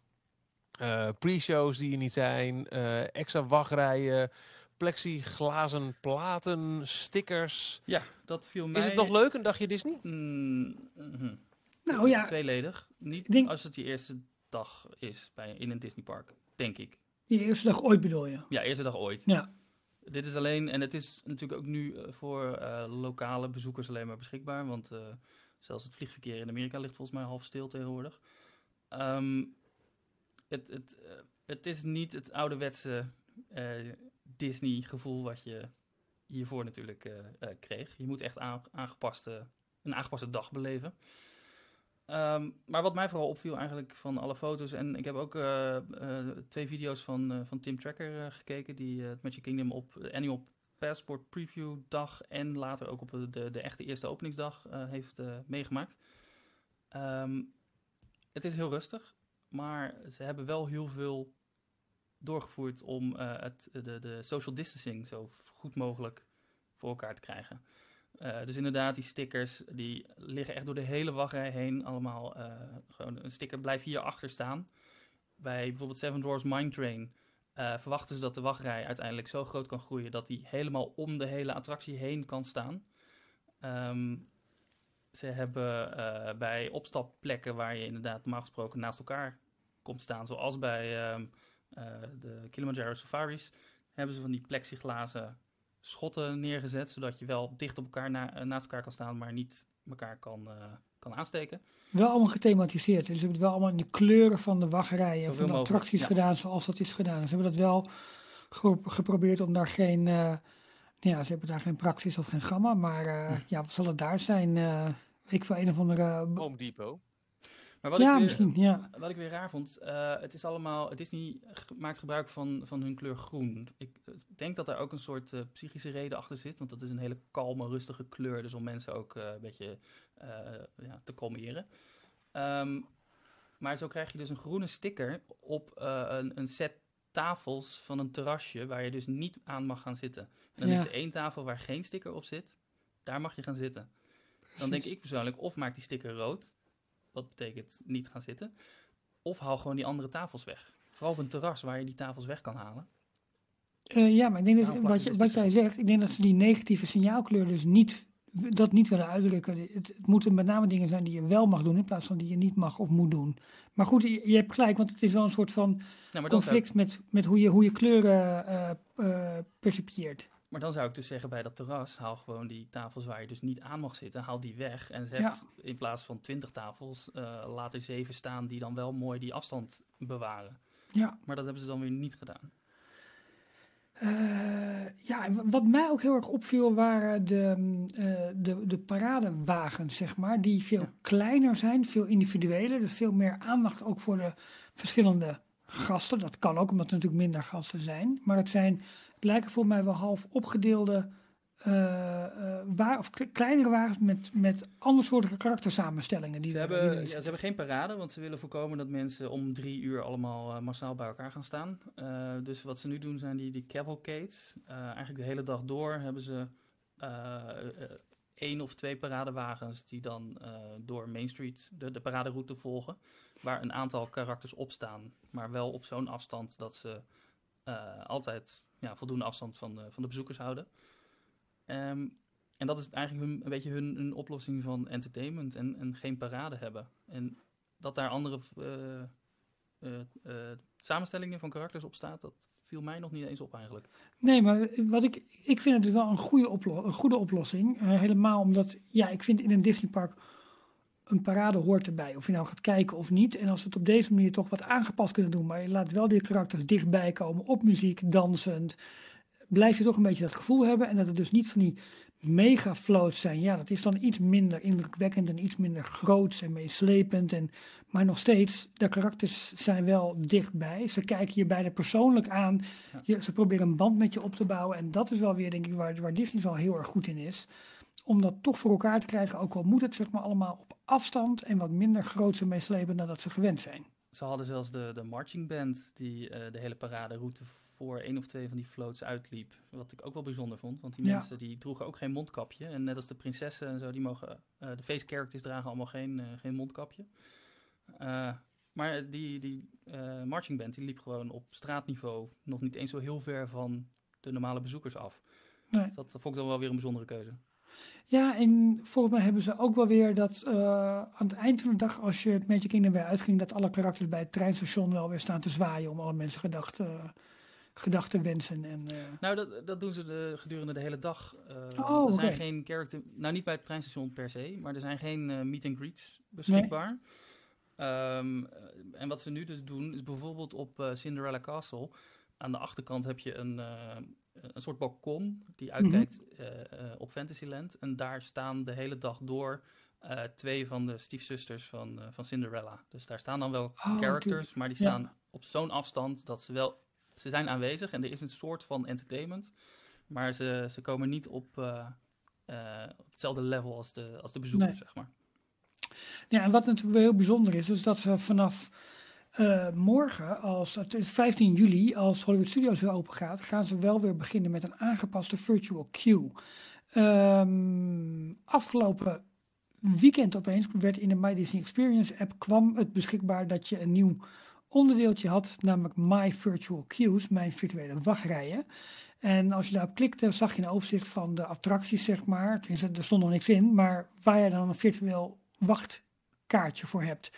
Pre-shows die er niet zijn. extra wachtrijen plexiglazen platen, stickers. Ja, dat viel mij... Is het nog leuk, een dagje Disney? Mm -hmm. Nou ja. Tweeledig. Niet denk... als het je eerste dag is bij, in een Disneypark, denk ik. Je eerste dag ooit bedoel je? Ja, eerste dag ooit. Ja. Dit is alleen, en het is natuurlijk ook nu uh, voor uh, lokale bezoekers alleen maar beschikbaar. Want uh, zelfs het vliegverkeer in Amerika ligt volgens mij half stil tegenwoordig. Um, het, het, het is niet het ouderwetse Disney gevoel wat je hiervoor natuurlijk kreeg. Je moet echt aangepaste, een aangepaste dag beleven. Um, maar wat mij vooral opviel eigenlijk van alle foto's... en ik heb ook uh, uh, twee video's van, uh, van Tim Tracker gekeken... die het Magic Kingdom op Annual Passport Preview dag... en later ook op de, de echte eerste openingsdag heeft meegemaakt. Um, het is heel rustig, maar ze hebben wel heel veel doorgevoerd... om het, de, de social distancing zo goed mogelijk voor elkaar te krijgen... Uh, dus inderdaad, die stickers die liggen echt door de hele wachtrij heen. Allemaal uh, gewoon een sticker blijft hier achter staan. Bij bijvoorbeeld Seven Dwarfs Mine Train uh, verwachten ze dat de wachtrij uiteindelijk zo groot kan groeien dat die helemaal om de hele attractie heen kan staan. Um, ze hebben bij opstapplekken waar je inderdaad normaal gesproken naast elkaar komt staan, zoals bij um, de Kilimanjaro Safaris, hebben ze van die plexiglazen schotten neergezet, zodat je wel dicht op elkaar na, eh, naast elkaar kan staan, maar niet elkaar kan, uh, kan aansteken. Wel allemaal gethematiseerd. Dus ze hebben het wel allemaal in de kleuren van de wachtrijen, van de attracties gedaan, zoals dat is gedaan. Ze hebben dat wel geprobeerd om daar geen, uh, ja, ze hebben daar geen praxis of geen gamma, maar uh, ja, wat zal het daar zijn? ik wil een of andere... Home Depot. Maar wat ja, ik weer, misschien, ja. Wat ik weer raar vond, uh, het is allemaal, Disney maakt gebruik van, van hun kleur groen. Ik uh, denk dat daar ook een soort uh, psychische reden achter zit, want dat is een hele kalme, rustige kleur, dus om mensen ook een beetje ja, te kalmeren. Um, maar zo krijg je dus een groene sticker op een, een, set tafels van een terrasje waar je dus niet aan mag gaan zitten. En dan ja. is er één tafel waar geen sticker op zit, daar mag je gaan zitten. Dan denk ik persoonlijk, of maak die sticker rood, wat betekent niet gaan zitten. Of haal gewoon die andere tafels weg. Vooral op een terras waar je die tafels weg kan halen. Uh, ja, maar ik denk dat wat, je, wat jij zegt, ik denk dat ze die negatieve signaalkleur dus niet, dat niet willen uitdrukken. Het, het, moeten met name dingen zijn die je wel mag doen in plaats van die je niet mag of moet doen. Maar goed, je, je hebt gelijk, want het is wel een soort van conflict met, met hoe, je, hoe je kleuren uh, uh. Maar dan zou ik dus zeggen bij dat terras, haal gewoon die tafels waar je dus niet aan mag zitten, haal die weg en zet ja. in plaats van 20 tafels, uh, laat er zeven staan die dan wel mooi die afstand bewaren. Ja. Maar dat hebben ze dan weer niet gedaan. Uh, ja, wat mij ook heel erg opviel waren de, uh, de, de paradewagens, zeg maar, die veel ja. kleiner zijn, veel individueler, dus veel meer aandacht ook voor de verschillende gasten. Dat kan ook, omdat er natuurlijk minder gasten zijn. Maar het zijn lijken voor mij wel half opgedeelde uh, uh, waar, of kleinere wagens met, met andersoortige karaktersamenstellingen. Die ze, hebben, ja, ze hebben geen parade, want ze willen voorkomen dat mensen om drie uur allemaal uh, massaal bij elkaar gaan staan. dus wat ze nu doen zijn die, die cavalcades. eigenlijk de hele dag door hebben ze één of twee paradewagens die dan door Main Street de, de paraderoute volgen. Waar een aantal karakters op staan, maar wel op zo'n afstand dat ze altijd voldoende afstand van de, van de bezoekers houden. Um, en dat is eigenlijk hun, een beetje hun, hun oplossing van entertainment en, en geen parade hebben. En dat daar andere uh, uh, samenstellingen van karakters op staat, dat viel mij nog niet eens op eigenlijk. Nee, maar wat ik, ik vind het wel een goede, een goede oplossing. helemaal omdat, ja, ik vind in een Disneypark een parade hoort erbij. Of je nou gaat kijken of niet. En als we het op deze manier toch wat aangepast kunnen doen, maar je laat wel die karakters dichtbij komen op muziek, dansend. Blijf je toch een beetje dat gevoel hebben. En dat het dus niet van die mega floats zijn. Ja, dat is dan iets minder indrukwekkend en iets minder groots en meeslepend. En, maar nog steeds, de karakters zijn wel dichtbij. Ze kijken je bijna persoonlijk aan. Je, ze proberen een band met je op te bouwen. En dat is wel weer, denk ik, waar, waar Disney wel heel erg goed in is. Om dat toch voor elkaar te krijgen, ook al moet het zeg maar allemaal op afstand en wat minder groots en meeslepend dan dat ze gewend zijn. Ze hadden zelfs de, de marching band die uh, de hele paraderoute voor één of twee van die floats uitliep. Wat ik ook wel bijzonder vond, want die ja. mensen die droegen ook geen mondkapje. En net als de prinsessen en zo, die mogen, uh, de face characters dragen allemaal geen, uh, geen mondkapje. Maar die, die marching band die liep gewoon op straatniveau nog niet eens zo heel ver van de normale bezoekers af. Nee. Dus dat, dat vond ik dan wel weer een bijzondere keuze. Ja, en volgens mij hebben ze ook wel weer dat uh, aan het eind van de dag, als je het Magic Kingdom weer uitging, dat alle karakters bij het treinstation wel weer staan te zwaaien om alle mensen gedachten, uh, gedachten wensen. En, uh... Nou, dat, dat doen ze de, gedurende de hele dag. oh, er zijn geen character, nou niet bij het treinstation per se, maar er zijn geen meet and greets beschikbaar. Nee. Um, en wat ze nu dus doen, is bijvoorbeeld op Cinderella Castle. Aan de achterkant heb je een, een soort balkon die uitkijkt mm -hmm. uh, op Fantasyland. En daar staan de hele dag door uh, twee van de stiefzusters van, uh, van Cinderella. Dus daar staan dan wel oh, characters, maar die staan ja. op zo'n afstand dat ze wel... Ze zijn aanwezig en er is een soort van entertainment. Maar ze, ze komen niet op, op hetzelfde level als de, als de bezoekers, nee. zeg maar. Ja, en wat natuurlijk heel bijzonder is, is dat ze vanaf uh, morgen, als het is 15 juli, als Hollywood Studios weer open gaat, gaan ze wel weer beginnen met een aangepaste virtual queue. Um, afgelopen weekend opeens werd in de My Disney Experience app kwam het beschikbaar dat je een nieuw onderdeeltje had, namelijk My Virtual Queues, mijn virtuele wachtrijen. En als je daarop klikte, zag je een overzicht van de attracties, zeg maar. Er stond nog niks in, maar waar je dan een virtueel wachtkaartje voor hebt.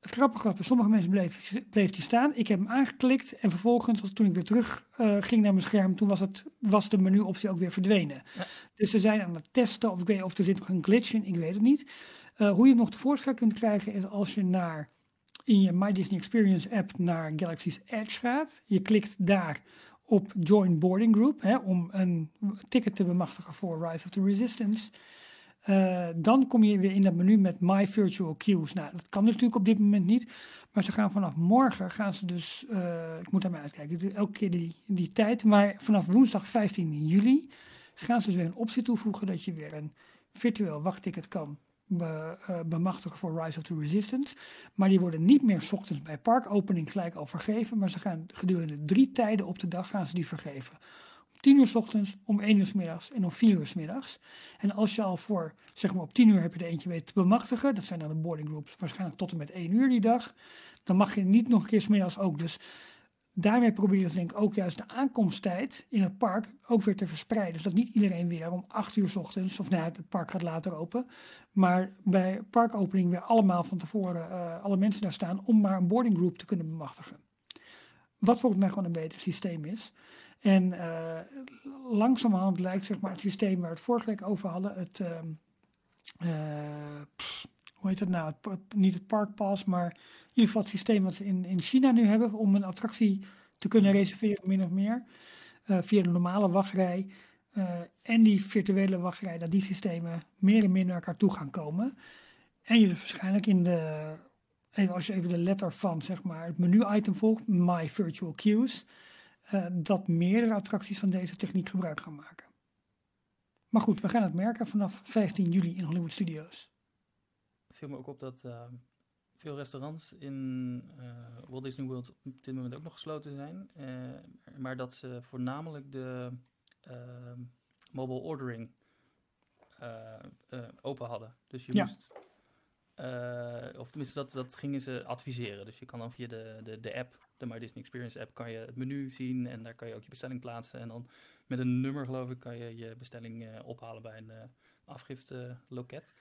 Het grappige was, bij sommige mensen bleef, bleef die staan. Ik heb hem aangeklikt en vervolgens, toen ik weer terug uh, ging naar mijn scherm, toen was, het, was de menuoptie ook weer verdwenen. Ja. Dus ze zijn aan het testen, of ik weet of er zit nog een glitch in, ik weet het niet. Uh, hoe je hem nog tevoorschijn kunt krijgen is als je naar, in je My Disney Experience app naar Galaxy's Edge gaat. Je klikt daar op Join Boarding Group hè, om een ticket te bemachtigen voor Rise of the Resistance. Uh, dan kom je weer in dat menu met My Virtual Queues. Nou, dat kan natuurlijk op dit moment niet. Maar ze gaan vanaf morgen, gaan ze dus, uh, ik moet daar maar uitkijken, dit is elke keer die, die tijd. Maar vanaf woensdag 15 juli gaan ze dus weer een optie toevoegen dat je weer een virtueel wachtticket kan be, uh, bemachtigen voor Rise of the Resistance. Maar die worden niet meer ochtends bij parkopening gelijk al vergeven. Maar ze gaan gedurende drie tijden op de dag gaan ze die vergeven. Om 10 uur s ochtends, om 1 uur s middags en om 4 uur s middags. En als je al voor, zeg maar op 10 uur heb je er eentje weten te bemachtigen. Dat zijn dan de boarding groups waarschijnlijk tot en met 1 uur die dag. Dan mag je niet nog een keer s middags ook. Dus daarmee proberen ze denk ik ook juist de aankomsttijd in het park ook weer te verspreiden. Dus dat niet iedereen weer om 8 uur s ochtends, of nou, het park gaat later open, maar bij parkopening weer allemaal van tevoren uh, alle mensen daar staan om maar een boarding group te kunnen bemachtigen. Wat volgens mij gewoon een beter systeem is. En uh, langzamerhand lijkt zeg maar, het systeem waar we het vorige week over hadden, het, uh, pff, hoe heet het nou, het, niet het parkpass, maar in ieder geval het systeem wat we in, in China nu hebben om een attractie te kunnen reserveren, min of meer, uh, via de normale wachtrij en die virtuele wachtrij, dat die systemen meer en meer naar elkaar toe gaan komen. En je dus waarschijnlijk in de, even als je even de letter van zeg maar, het menu-item volgt, My Virtual Queues, uh, dat meerdere attracties van deze techniek gebruik gaan maken. Maar goed, we gaan het merken vanaf 15 juli in Hollywood Studios viel me ook op dat uh, veel restaurants in uh, Walt Disney World op dit moment ook nog gesloten zijn. Maar dat ze voornamelijk de mobile ordering open hadden. Dus je Ja. moest, of tenminste dat, dat gingen ze adviseren. Dus je kan dan via de, de, de app, de My Disney Experience app, kan je het menu zien. En daar kan je ook je bestelling plaatsen. En dan met een nummer geloof ik kan je je bestelling ophalen bij een afgifteloket.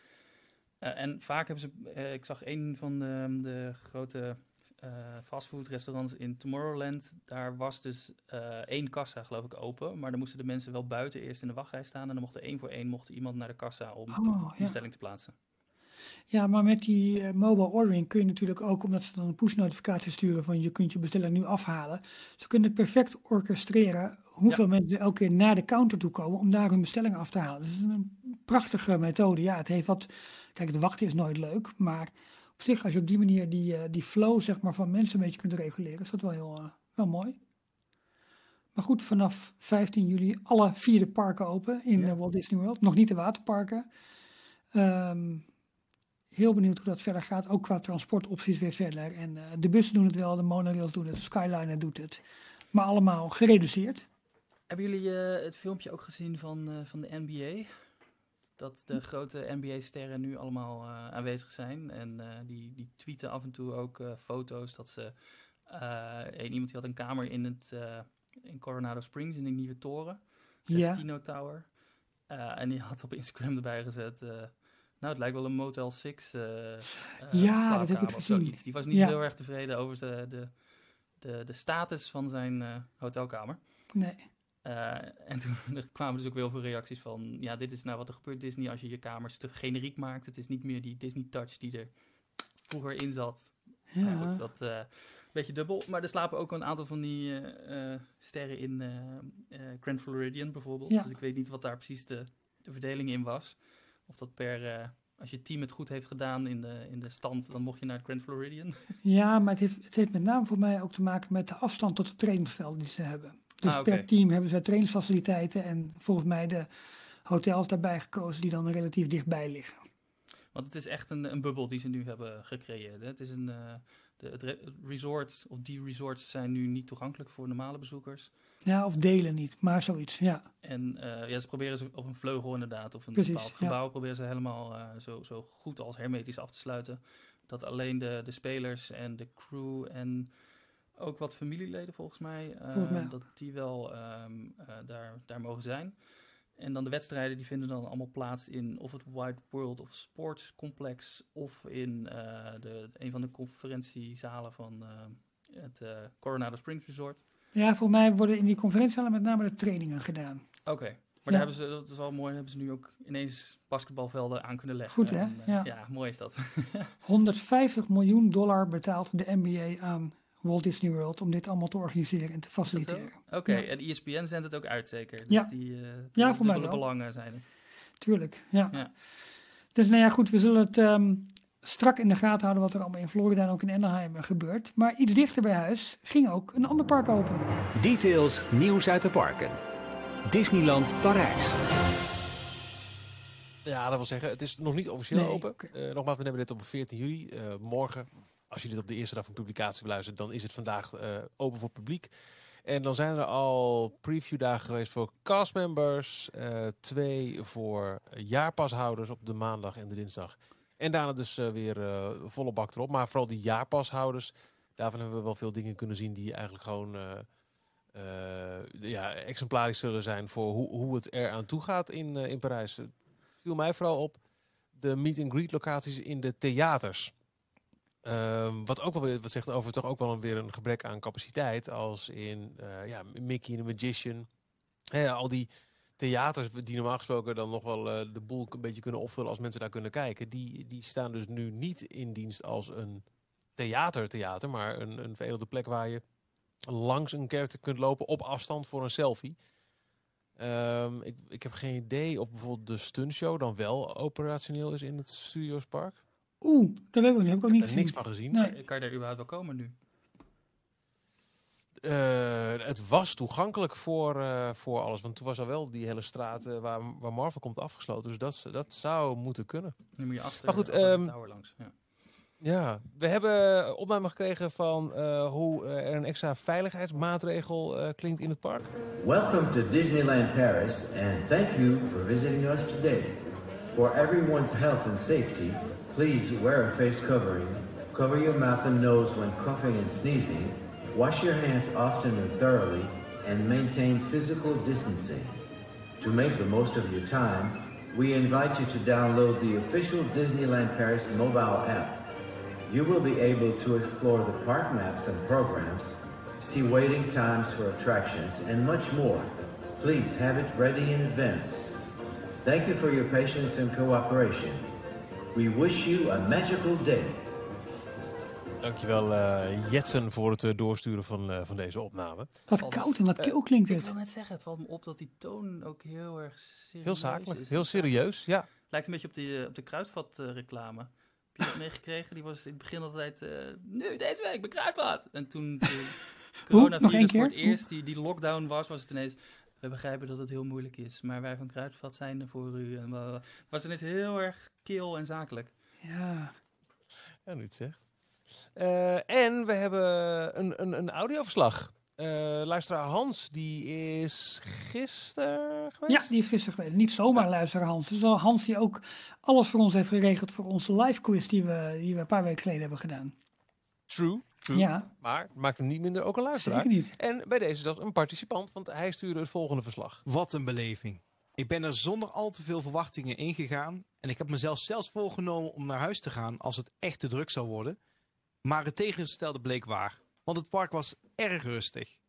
Uh, en vaak hebben ze, uh, ik zag een van de, de grote uh, fastfoodrestaurants in Tomorrowland. Daar was dus één kassa, geloof ik, open. Maar dan moesten de mensen wel buiten eerst in de wachtrij staan. En dan mocht er één voor één mocht iemand naar de kassa om Oh, ja. bestelling te plaatsen. Ja, maar met die eh, mobile ordering kun je natuurlijk ook, omdat ze dan een push-notificatie sturen van je kunt je bestelling nu afhalen. Ze kunnen perfect orchestreren hoeveel mensen elke keer naar de counter toe komen om daar hun bestelling af te halen. Dat is een prachtige methode. Ja, het heeft wat. Kijk, het wachten is nooit leuk, maar op zich, als je op die manier die, eh, die flow zeg maar, van mensen een beetje kunt reguleren, is dat wel heel eh, wel mooi. Maar goed, vanaf 15 juli alle vier de parken open in Ja. Walt Disney World. Nog niet de waterparken. Ehm, heel benieuwd hoe dat verder gaat. Ook qua transportopties weer verder. En eh, de bussen doen het wel, de monorails doen het, de Skyliner doet het. Maar allemaal gereduceerd. Hebben jullie eh, het filmpje ook gezien van, eh, van de NBA? Dat Hm. de grote NBA-sterren nu allemaal aanwezig zijn. En die, die tweeten af en toe ook foto's dat ze... een, iemand die had een kamer in, het, in Coronado Springs, in die nieuwe toren. Ja. Casino Tower. En die had op Instagram erbij gezet... nou, het lijkt wel een Motel 6 eh eh, Ja, dat heb ik gezien. zoiets. Die was niet Ja. heel erg tevreden over de, de, de, de status van zijn eh, hotelkamer. Nee. En [laughs] toen er kwamen dus ook heel veel reacties van... ja, dit is nou wat er gebeurt Disney als je je kamers te generiek maakt. Het is niet meer die Disney Touch die er vroeger in zat. Ja. Nou goed, dat een beetje dubbel. Maar er slapen ook een aantal van die sterren in Grand Floridian bijvoorbeeld. Ja. Dus ik weet niet wat daar precies de, de verdeling in was. Of dat per... eh, als je het team het goed heeft gedaan in de, in de stand, dan mocht je naar het Grand Floridian. [laughs] Ja, maar het heeft, het heeft met name voor mij ook te maken met de afstand tot de trainingsvelden die ze hebben. Dus Ah, per team hebben ze trainingsfaciliteiten en volgens mij de hotels daarbij gekozen die dan relatief dichtbij liggen. Want het is echt een, een bubbel die ze nu hebben gecreëerd. Hè. Het is een... eh, de, het re- het resort, of die resorts zijn nu niet toegankelijk voor normale bezoekers. Ja, of delen niet, maar zoiets, ja. En eh, ja, ze proberen ze op een vleugel inderdaad, of een Precies, bepaald ja. gebouw, proberen ze helemaal eh, zo, zo goed als hermetisch af te sluiten. Dat alleen de, de spelers en de crew en ook wat familieleden volgens mij, eh, Volgens mij ook. dat die wel ehm, eh, daar, daar mogen zijn. En dan de wedstrijden die vinden dan allemaal plaats in of het Wide World of Sports Complex of in eh, de, een van de conferentiezalen van eh, het eh, Coronado Springs Resort. Ja, voor mij worden in die conferentiezalen met name de trainingen gedaan. Oké. Maar Ja. daar hebben ze, dat is wel mooi, hebben ze nu ook ineens basketbalvelden aan kunnen leggen. Goed, hè? En, Ja. ja, mooi is dat. [laughs] 150 miljoen dollar betaalt de NBA aan Walt Disney World om dit allemaal te organiseren en te faciliteren. Oké, Ja. en ESPN zendt het ook uit zeker? Dus Ja. die, eh Ja, de voor mij dubbele wel. belangen zijn het. Tuurlijk, ja. Ja. Dus nou ja, goed, we zullen het ehm, strak in de gaten houden wat er allemaal in Florida en ook in Anaheim gebeurt. Maar iets dichter bij huis ging ook een ander park open. Details, nieuws uit de parken. Disneyland Parijs. Ja, dat wil zeggen, het is nog niet officieel Nee, open. oké. Eh, nogmaals, we nemen dit op 14 juli. Eh, morgen, als je dit op de eerste dag van publicatie beluistert, dan is het vandaag eh, open voor publiek. En dan zijn er al previewdagen geweest voor castmembers. eh twee voor jaarpashouders op de maandag en de dinsdag. En daarna dus eh, weer volle bak erop. Maar vooral die jaarpashouders, daarvan hebben we wel veel dingen kunnen zien die eigenlijk gewoon ja, exemplarisch zullen zijn voor hoe, hoe het er aan toe gaat in, in Parijs. Het viel mij vooral op de meet-and-greet locaties in de theaters. Ehm, wat ook wel wat zegt over toch ook wel een, weer een gebrek aan capaciteit. Als in eh, ja, Mickey the Magician. Al die theaters die normaal gesproken dan nog wel eh, de boel een beetje kunnen opvullen als mensen daar kunnen kijken. Die, die staan dus nu niet in dienst als een theatertheater, maar een, een veredelde plek waar je langs een character kunt lopen op afstand voor een selfie. Ehm, ik, ik heb geen idee of bijvoorbeeld de stuntshow dan wel operationeel is in het Studiospark. Oeh, dat weet ik niet. Heb ik ook Ik niet heb gezien. niks van gezien. Nee. Kan je daar überhaupt wel komen nu? Eh, het was toegankelijk voor, eh, voor alles. Want toen was er wel die hele straat eh, waar, waar Marvel komt afgesloten. Dus dat, dat zou moeten kunnen. Nu moet je achter, Maar goed, achter de ehm, tower langs. Ja. Ja, we hebben opname gekregen van eh, hoe er een extra veiligheidsmaatregel eh, klinkt in het park. Welcome to Disneyland Paris and thank you for visiting us today. For everyone's health and safety, please wear a face covering, cover your mouth and nose when coughing and sneezing, wash your hands often and thoroughly, and maintain physical distancing. To make the most of your time, we invite you to download the official Disneyland Paris mobile app. You will be able to explore the park maps and programs, see waiting times for attractions, and much more. Please have it ready in advance. Thank you for your patience and cooperation. We wish you a magical day. Dankjewel eh Jetsen voor het eh, doorsturen van, eh, van deze opname. Wat koud en wat kil klinkt Ik dit. wil net zeggen, het valt me op dat die toon ook heel erg serieus Heel zakelijk, is. heel serieus. Ja, Lijkt een beetje op, die, op de kruidvat eh, reclame. Heb je dat meeggekregen? Die was in het begin altijd, eh, nu deze week bij kruidvat. En toen de [laughs] coronavirus voor het eerst, die, die lockdown was, was het ineens... We begrijpen dat het heel moeilijk is, maar wij van Kruidvat zijn er voor u. En. Het was ineens heel erg kil en zakelijk. Ja. ja nu het zegt. Eh, en we hebben een, een, een audioverslag. Eh luisteraar Hans, die is gisteren geweest. ja, die is gisteren geweest. Niet zomaar luisteren Hans. Het is wel Hans die ook alles voor ons heeft geregeld voor onze live quiz die we, die we een paar weken geleden hebben gedaan. True, true. Ja, Maar maakt hem niet minder ook een luisteraar. zeker niet. En bij deze zelfs een participant, want hij stuurde het volgende verslag. Wat een beleving. Ik ben er zonder al te veel verwachtingen ingegaan. En ik heb mezelf zelfs voorgenomen om naar huis te gaan als het echt te druk zou worden. Maar het tegengestelde bleek waar. Want het park was erg rustig.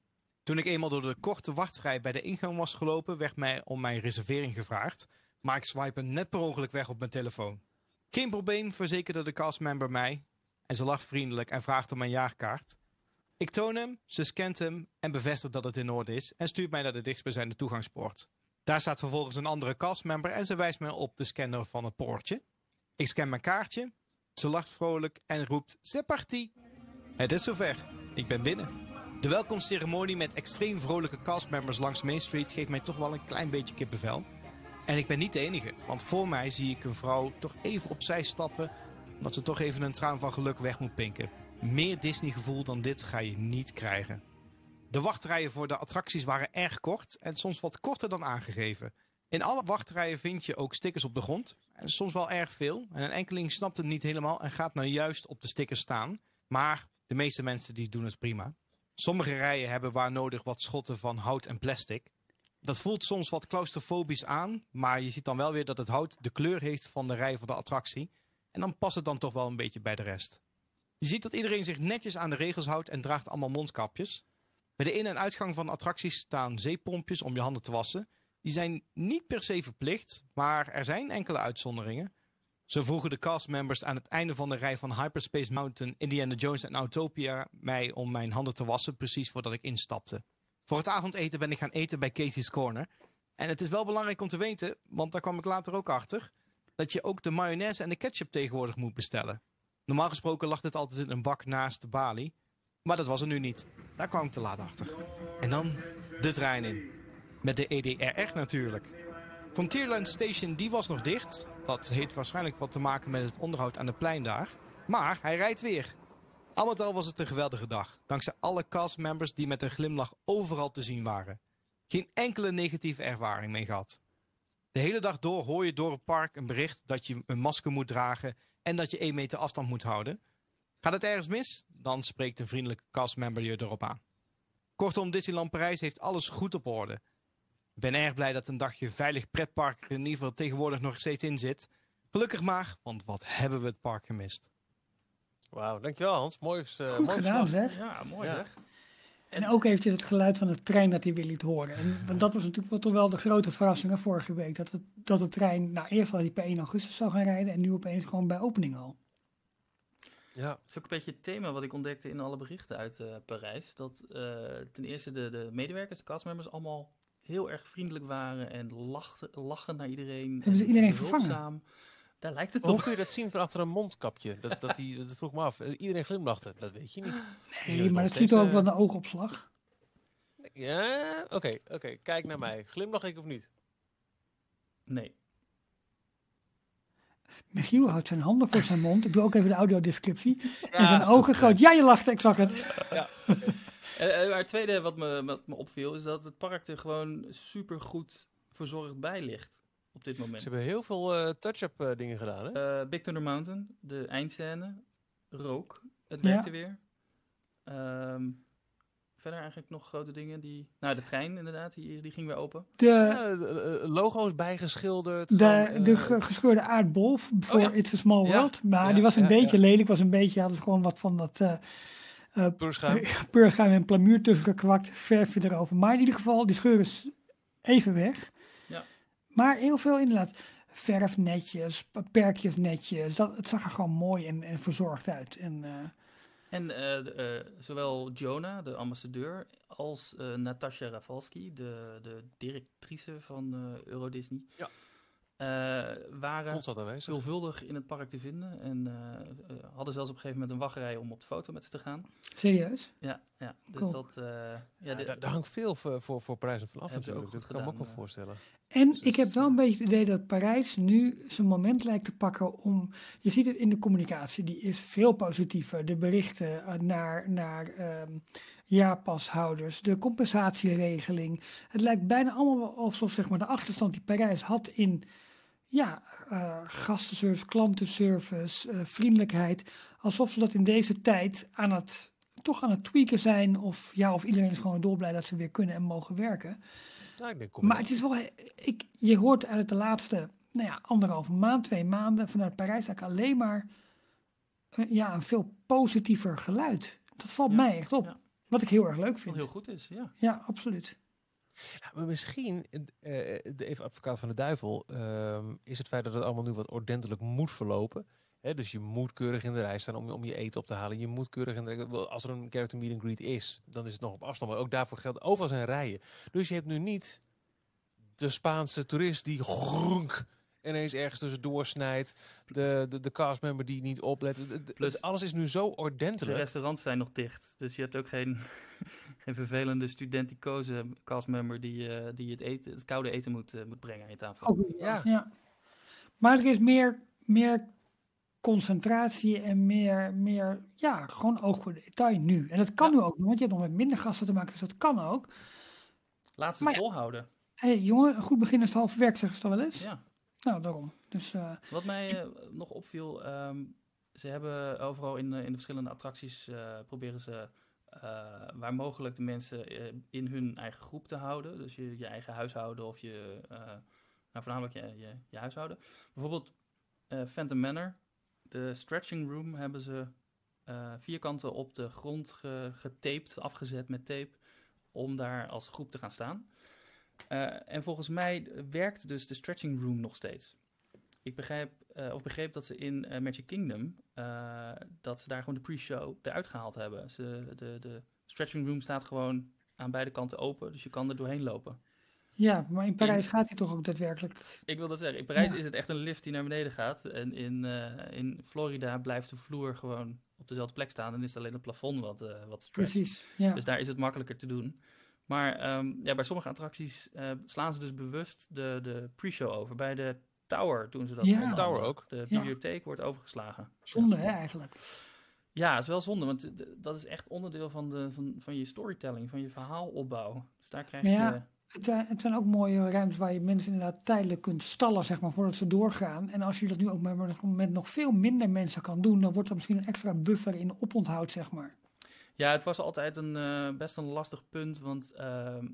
Toen ik eenmaal door de korte wachtrij bij de ingang was gelopen, werd mij om mijn reservering gevraagd. Maar ik swipe net per ongeluk weg op mijn telefoon. Geen probleem, verzekerde de castmember mij. En ze lacht vriendelijk en vraagt om mijn jaarkaart. Ik toon hem, ze scant hem en bevestigt dat het in orde is en stuurt mij naar de dichtstbijzijnde toegangspoort. Daar staat vervolgens een andere castmember en ze wijst mij op de scanner van het poortje. Ik scan mijn kaartje, ze lacht vrolijk en roept C'est parti! Het is zover, ik ben binnen. De welkomstceremonie met extreem vrolijke castmembers langs Main Street geeft mij toch wel een klein beetje kippenvel. En ik ben niet de enige, want voor mij zie ik een vrouw toch even opzij stappen, omdat ze toch even een traan van geluk weg moet pinken. Meer Disney gevoel dan dit ga je niet krijgen. De wachtrijen voor de attracties waren erg kort en soms wat korter dan aangegeven. In alle wachtrijen vind je ook stickers op de grond. En soms wel erg veel. En een enkeling snapt het niet helemaal en gaat nou juist op de stickers staan. Maar de meeste mensen die doen het prima. Sommige rijen hebben waar nodig wat schotten van hout en plastic. Dat voelt soms wat claustrofobisch aan, maar je ziet dan wel weer dat het hout de kleur heeft van de rij van de attractie. En dan past het dan toch wel een beetje bij de rest. Je ziet dat iedereen zich netjes aan de regels houdt en draagt allemaal mondkapjes. Bij de in- en uitgang van attracties staan zeepompjes om je handen te wassen. Die zijn niet per se verplicht, maar er zijn enkele uitzonderingen. Zo vroegen de castmembers aan het einde van de rij van Hyperspace Mountain, Indiana Jones en Autopia mij om mijn handen te wassen, precies voordat ik instapte. Voor het avondeten ben ik gaan eten bij Casey's Corner. En het is wel belangrijk om te weten, want daar kwam ik later ook achter. Dat je ook de mayonaise en de ketchup tegenwoordig moet bestellen. Normaal gesproken lag dit altijd in een bak naast de balie. Maar dat was er nu niet. Daar kwam ik te laat achter. En dan de trein in. Met de EDRR natuurlijk. Frontierland Station die was nog dicht. Dat heeft waarschijnlijk wat te maken met het onderhoud aan de plein daar. Maar hij rijdt weer. Al met al was het een geweldige dag. Dankzij alle castmembers die met een glimlach overal te zien waren. Geen enkele negatieve ervaring mee gehad. De hele dag door hoor je door het park een bericht dat je een masker moet dragen en dat je 1 meter afstand moet houden. Gaat het ergens mis? Dan spreekt een vriendelijke castmember je erop aan. Kortom, Disneyland Parijs heeft alles goed op orde. Ik ben erg blij dat een dagje veilig pretpark er in ieder geval tegenwoordig nog steeds in zit. Gelukkig maar, want wat hebben we het park gemist. Wauw, dankjewel Hans. Mooi, uh, Goed mooi gedaan zeg. Ja, mooi Ja. zeg. En ook eventjes het geluid van de trein dat hij weer liet horen. En, want dat was natuurlijk wel toch wel de grote verrassing vorige week. Dat, het, dat de trein, nou eerst al die per 1 augustus zou gaan rijden. En nu opeens gewoon bij opening al. Ja. Het is ook een beetje het thema wat ik ontdekte in alle berichten uit eh, Parijs. Dat eh, ten eerste de, de medewerkers, de castmembers, allemaal heel erg vriendelijk waren en lachten, lachen naar iedereen. Hebben ze en iedereen vervangen? Daar lijkt het Hoe op. kun je dat zien van achter een mondkapje? Dat, dat, die, dat vroeg me af. Iedereen glimlachte. Dat weet je niet. Nee, maar dat ziet er ook eh, wel een oogopslag. Ja, oké, oké. Kijk naar mij. Glimlach ik of niet? Nee. Michiel houdt zijn handen voor zijn mond. Ik doe ook even de audiodescriptie. en Ja, zijn is ogen groot. Ja, je lachte, ik zag het. Eh, eh, maar het tweede wat me, wat me opviel is dat het park er gewoon super goed verzorgd bij ligt op dit moment. Ze hebben heel veel eh, touch-up eh, dingen gedaan, hè? Eh, Big Thunder Mountain, de eindscène, rook, het Ja. werkte weer. Ehm, verder eigenlijk nog grote dingen die... Nou, de trein inderdaad, die, die ging weer open. De, Ja, de- de logo's bijgeschilderd. de, gewoon, de ge- gescheurde aardbol voor Oh ja. It's a Small Ja, World. Maar ja, die was een ja, beetje ja. lelijk. Was een beetje, hadden ze gewoon wat van dat eh peurschuim. [laughs] peurschuim en plamuur tussen gekwakt. Verfje erover. Maar in ieder geval, die scheur is even weg. Maar heel veel inderdaad. Verf netjes, perkjes netjes. Dat, het zag er gewoon mooi en, en verzorgd uit. En eh, En eh, de, eh, zowel Jonah, de ambassadeur, als eh Natasha Rafalski, de, de directrice van eh Euro Disney, Ja. Eh, waren veelvuldig in het park te vinden. En eh, eh, hadden zelfs op een gegeven moment een wachtrij om op de foto met ze te gaan. serieus. Ja, ja. dus Cool. dat... eh, ja, Ja, de- daar, daar hangt veel voor, voor, voor prijzen van af natuurlijk. Dat kan ik me ook wel voorstellen. En Dus ik heb wel een beetje het idee dat Parijs nu zijn moment lijkt te pakken om. Je ziet het in de communicatie, die is veel positiever. De berichten naar, naar ehm, jaarpashouders, de compensatieregeling. Het lijkt bijna allemaal wel alsof zeg maar, de achterstand die Parijs had in ja, eh gastenservice, klantenservice, eh, vriendelijkheid. Alsof ze dat in deze tijd aan het, toch aan het tweaken zijn. Of, ja, of iedereen is gewoon dolblij dat ze weer kunnen en mogen werken. Nou, ik Maar het is wel, ik, je hoort eigenlijk de laatste nou ja, anderhalve maand, twee maanden vanuit Parijs eigenlijk alleen maar eh, ja, een veel positiever geluid. Dat valt Ja, mij echt op. ja. Wat ik heel erg leuk wat vind. heel goed is, ja. Ja, absoluut. Maar misschien, de even advocaat van de duivel, ehm, is het feit dat het allemaal nu wat ordentelijk moet verlopen. Hè, dus je moet keurig in de rij staan om, om je eten op te halen. Je moet keurig in de rij, als er een character meet greet is, dan is het nog op afstand. Maar ook daarvoor geldt, overal zijn rijen. Dus je hebt nu niet de Spaanse toerist die gronk ineens ergens tussendoor snijdt. De, de, de castmember die niet oplet. De- de- Plus- alles is nu zo De ordentelijk. restaurants zijn nog dicht. Dus je hebt ook geen, [laughs] geen vervelende studenticoze castmember die, eh, die het, eten, het koude eten moet, eh, moet brengen aan je tafel. Ja. ja. Maar er is meer, meer concentratie en meer, meer, ja, gewoon oog voor detail nu. En dat kan Ja. nu ook nog, want je hebt nog met minder gasten te maken, dus dat kan ook. Laat ze Maar het ja. volhouden. Hé hey, jongen, een goed begin is het halve werk, zeggen ze toch wel eens? Ja. Nou, daarom. Dus eh, Wat mij eh, nog opviel, ehm, ze hebben overal in, in de verschillende attracties eh, proberen ze waar mogelijk de mensen in hun eigen groep te houden. Dus je, je eigen huishouden of je, nou voornamelijk je, je, je huishouden. Bijvoorbeeld Phantom Manor, de stretching room hebben ze vierkanten op de grond ge- getaped, afgezet met tape, om daar als groep te gaan staan. Eh, en volgens mij werkt dus de stretching room nog steeds. Ik begrijp, eh, of begreep dat ze in eh, Magic Kingdom, dat ze daar gewoon de pre-show eruit gehaald hebben. Ze, de, de stretching room staat gewoon aan beide kanten open, dus je kan er doorheen lopen. Ja, maar in Parijs gaat hij toch ook daadwerkelijk. Ik wil dat zeggen. In Parijs Ja. is het echt een lift die naar beneden gaat. En in, in Florida blijft de vloer gewoon op dezelfde plek staan. En is het alleen het plafond wat, wat stretcht. Precies. Ja. Dus daar is het makkelijker te doen. Maar ehm, ja, bij sommige attracties eh, slaan ze dus bewust de, de pre-show over. Bij de Tower doen ze dat. Ja. andere. Tower ook. De Ja. bibliotheek wordt overgeslagen. Zonde, hè, eigenlijk. Ja, het is wel zonde, want dat is echt onderdeel van, de, van, van je storytelling, van je verhaalopbouw. Dus daar krijg je... ja, Het zijn, het zijn ook mooie ruimtes waar je mensen inderdaad tijdelijk kunt stallen, zeg maar, voordat ze doorgaan. En als je dat nu ook met, met nog veel minder mensen kan doen, dan wordt er misschien een extra buffer in oponthoud, zeg maar. Ja, het was altijd een, eh, best een lastig punt, want ehm,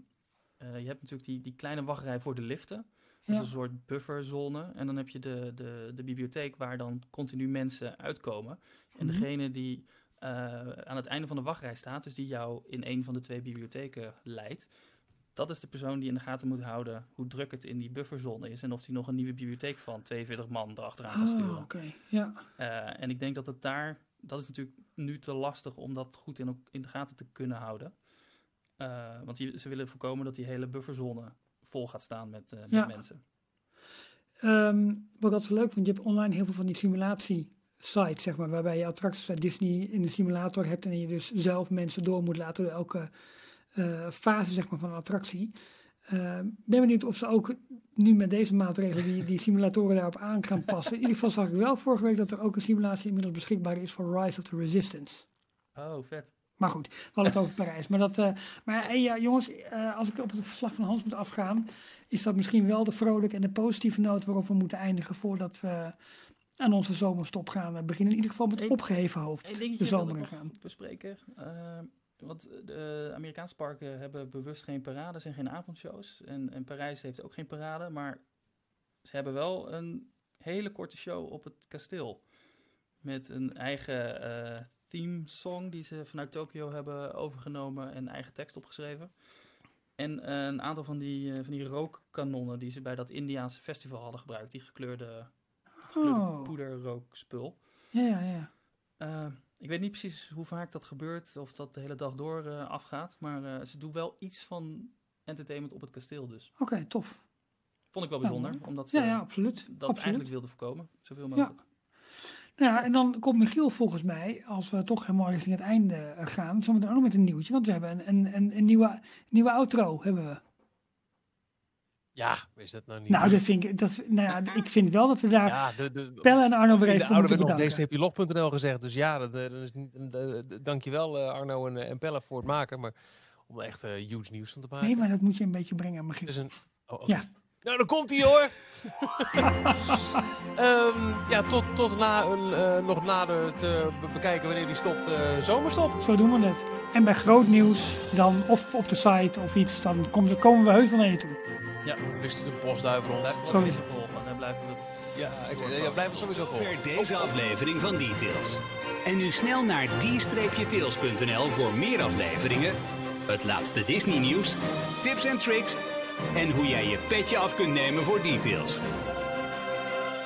eh, je hebt natuurlijk die, die kleine wachtrij voor de liften. Dat Ja. is een soort bufferzone. En dan heb je de, de, de bibliotheek waar dan continu mensen uitkomen. En Mhm. degene die eh, aan het einde van de wachtrij staat, dus die jou in een van de twee bibliotheken leidt, dat is de persoon die in de gaten moet houden hoe druk het in die bufferzone is. En of die nog een nieuwe bibliotheek van 42 man erachteraan kan Oh, sturen. oké. Ja. En ik denk dat het daar, dat is natuurlijk nu te lastig om dat goed in, in de gaten te kunnen houden. Eh, want die, ze willen voorkomen dat die hele bufferzone vol gaat staan met, eh, met Ja. mensen. Ehm, wat altijd leuk vind, je hebt online heel veel van die simulatie-sites, zeg maar, waarbij je attracties uit Disney in de simulator hebt en je dus zelf mensen door moet laten door elke eh, fase, zeg maar, van een attractie. Ehm, Ik ben benieuwd of ze ook nu met deze maatregelen die, die simulatoren daarop aan gaan passen. In ieder geval zag ik wel vorige week dat er ook een simulatie inmiddels beschikbaar is voor Rise of the Resistance. Oh, vet. Maar goed, we hadden het over Parijs. Maar, dat, eh, maar ja, jongens, eh, als ik op het verslag van Hans moet afgaan, is dat misschien wel de vrolijke en de positieve noot waarop we moeten eindigen voordat we aan onze zomerstop gaan. We beginnen in ieder geval met opgeheven hoofd de zomer gaan. bespreken. Want de Amerikaanse parken hebben bewust geen parades en geen avondshows. En, en Parijs heeft ook geen parade, maar ze hebben wel een hele korte show op het kasteel. Met een eigen eh theme song die ze vanuit Tokio hebben overgenomen en eigen tekst opgeschreven. En eh, een aantal van die, eh, van die rookkanonnen die ze bij dat Indiaanse festival hadden gebruikt. Die gekleurde, gekleurde Oh, poederrookspul. ja, ja, ja. Ik weet niet precies hoe vaak dat gebeurt, of dat de hele dag door eh, afgaat. Maar eh, ze doen wel iets van entertainment op het kasteel dus. Oké, tof. Vond ik wel Ja, bijzonder, mooi. omdat ze Ja, ja, absoluut. dat absoluut. eigenlijk wilden voorkomen. Zoveel mogelijk. Nou ja, en dan komt Michiel volgens mij, als we toch helemaal richting het einde eh, gaan, zometeen ook nog met een nieuwtje. Want we hebben een, een nieuwe, nieuwe outro, hebben we. Ja, is dat nou niet? Nou, dat vind ik, dat, nou ja, ik vind wel dat we daar ja, de, de, Pelle en Arno weer in even de oude moeten werd nog gezegd. Dus ja, dat, eh, dat is niet, eh, dankjewel eh, Arno en, eh, en Pelle voor het maken. Maar om echt huge nieuws van te maken. Nee, maar dat moet je een beetje brengen. Het is een... Oh. Ja. Nou, dan komt hij hoor. [laughs] Ehm, ja, tot, tot na een, eh, nog nader te be- bekijken wanneer die stopt, eh zomerstop. Zo doen we het. En bij groot nieuws, dan of op de site of iets, dan komen we heus wel naar je toe. Wist het een postduif rond? Blijf deze volgen. Dan blijven we Ja, ik zei, ja, blijf het sowieso voor. Ver deze aflevering van Details. En nu snel naar d-tails.nl voor meer afleveringen, het laatste Disney nieuws, tips en tricks en hoe jij je petje af kunt nemen voor Details.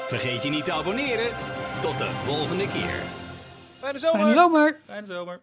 Vergeet je niet te abonneren. Tot de volgende keer. Fijne zomer! Fijne zomer! Fijne zomer.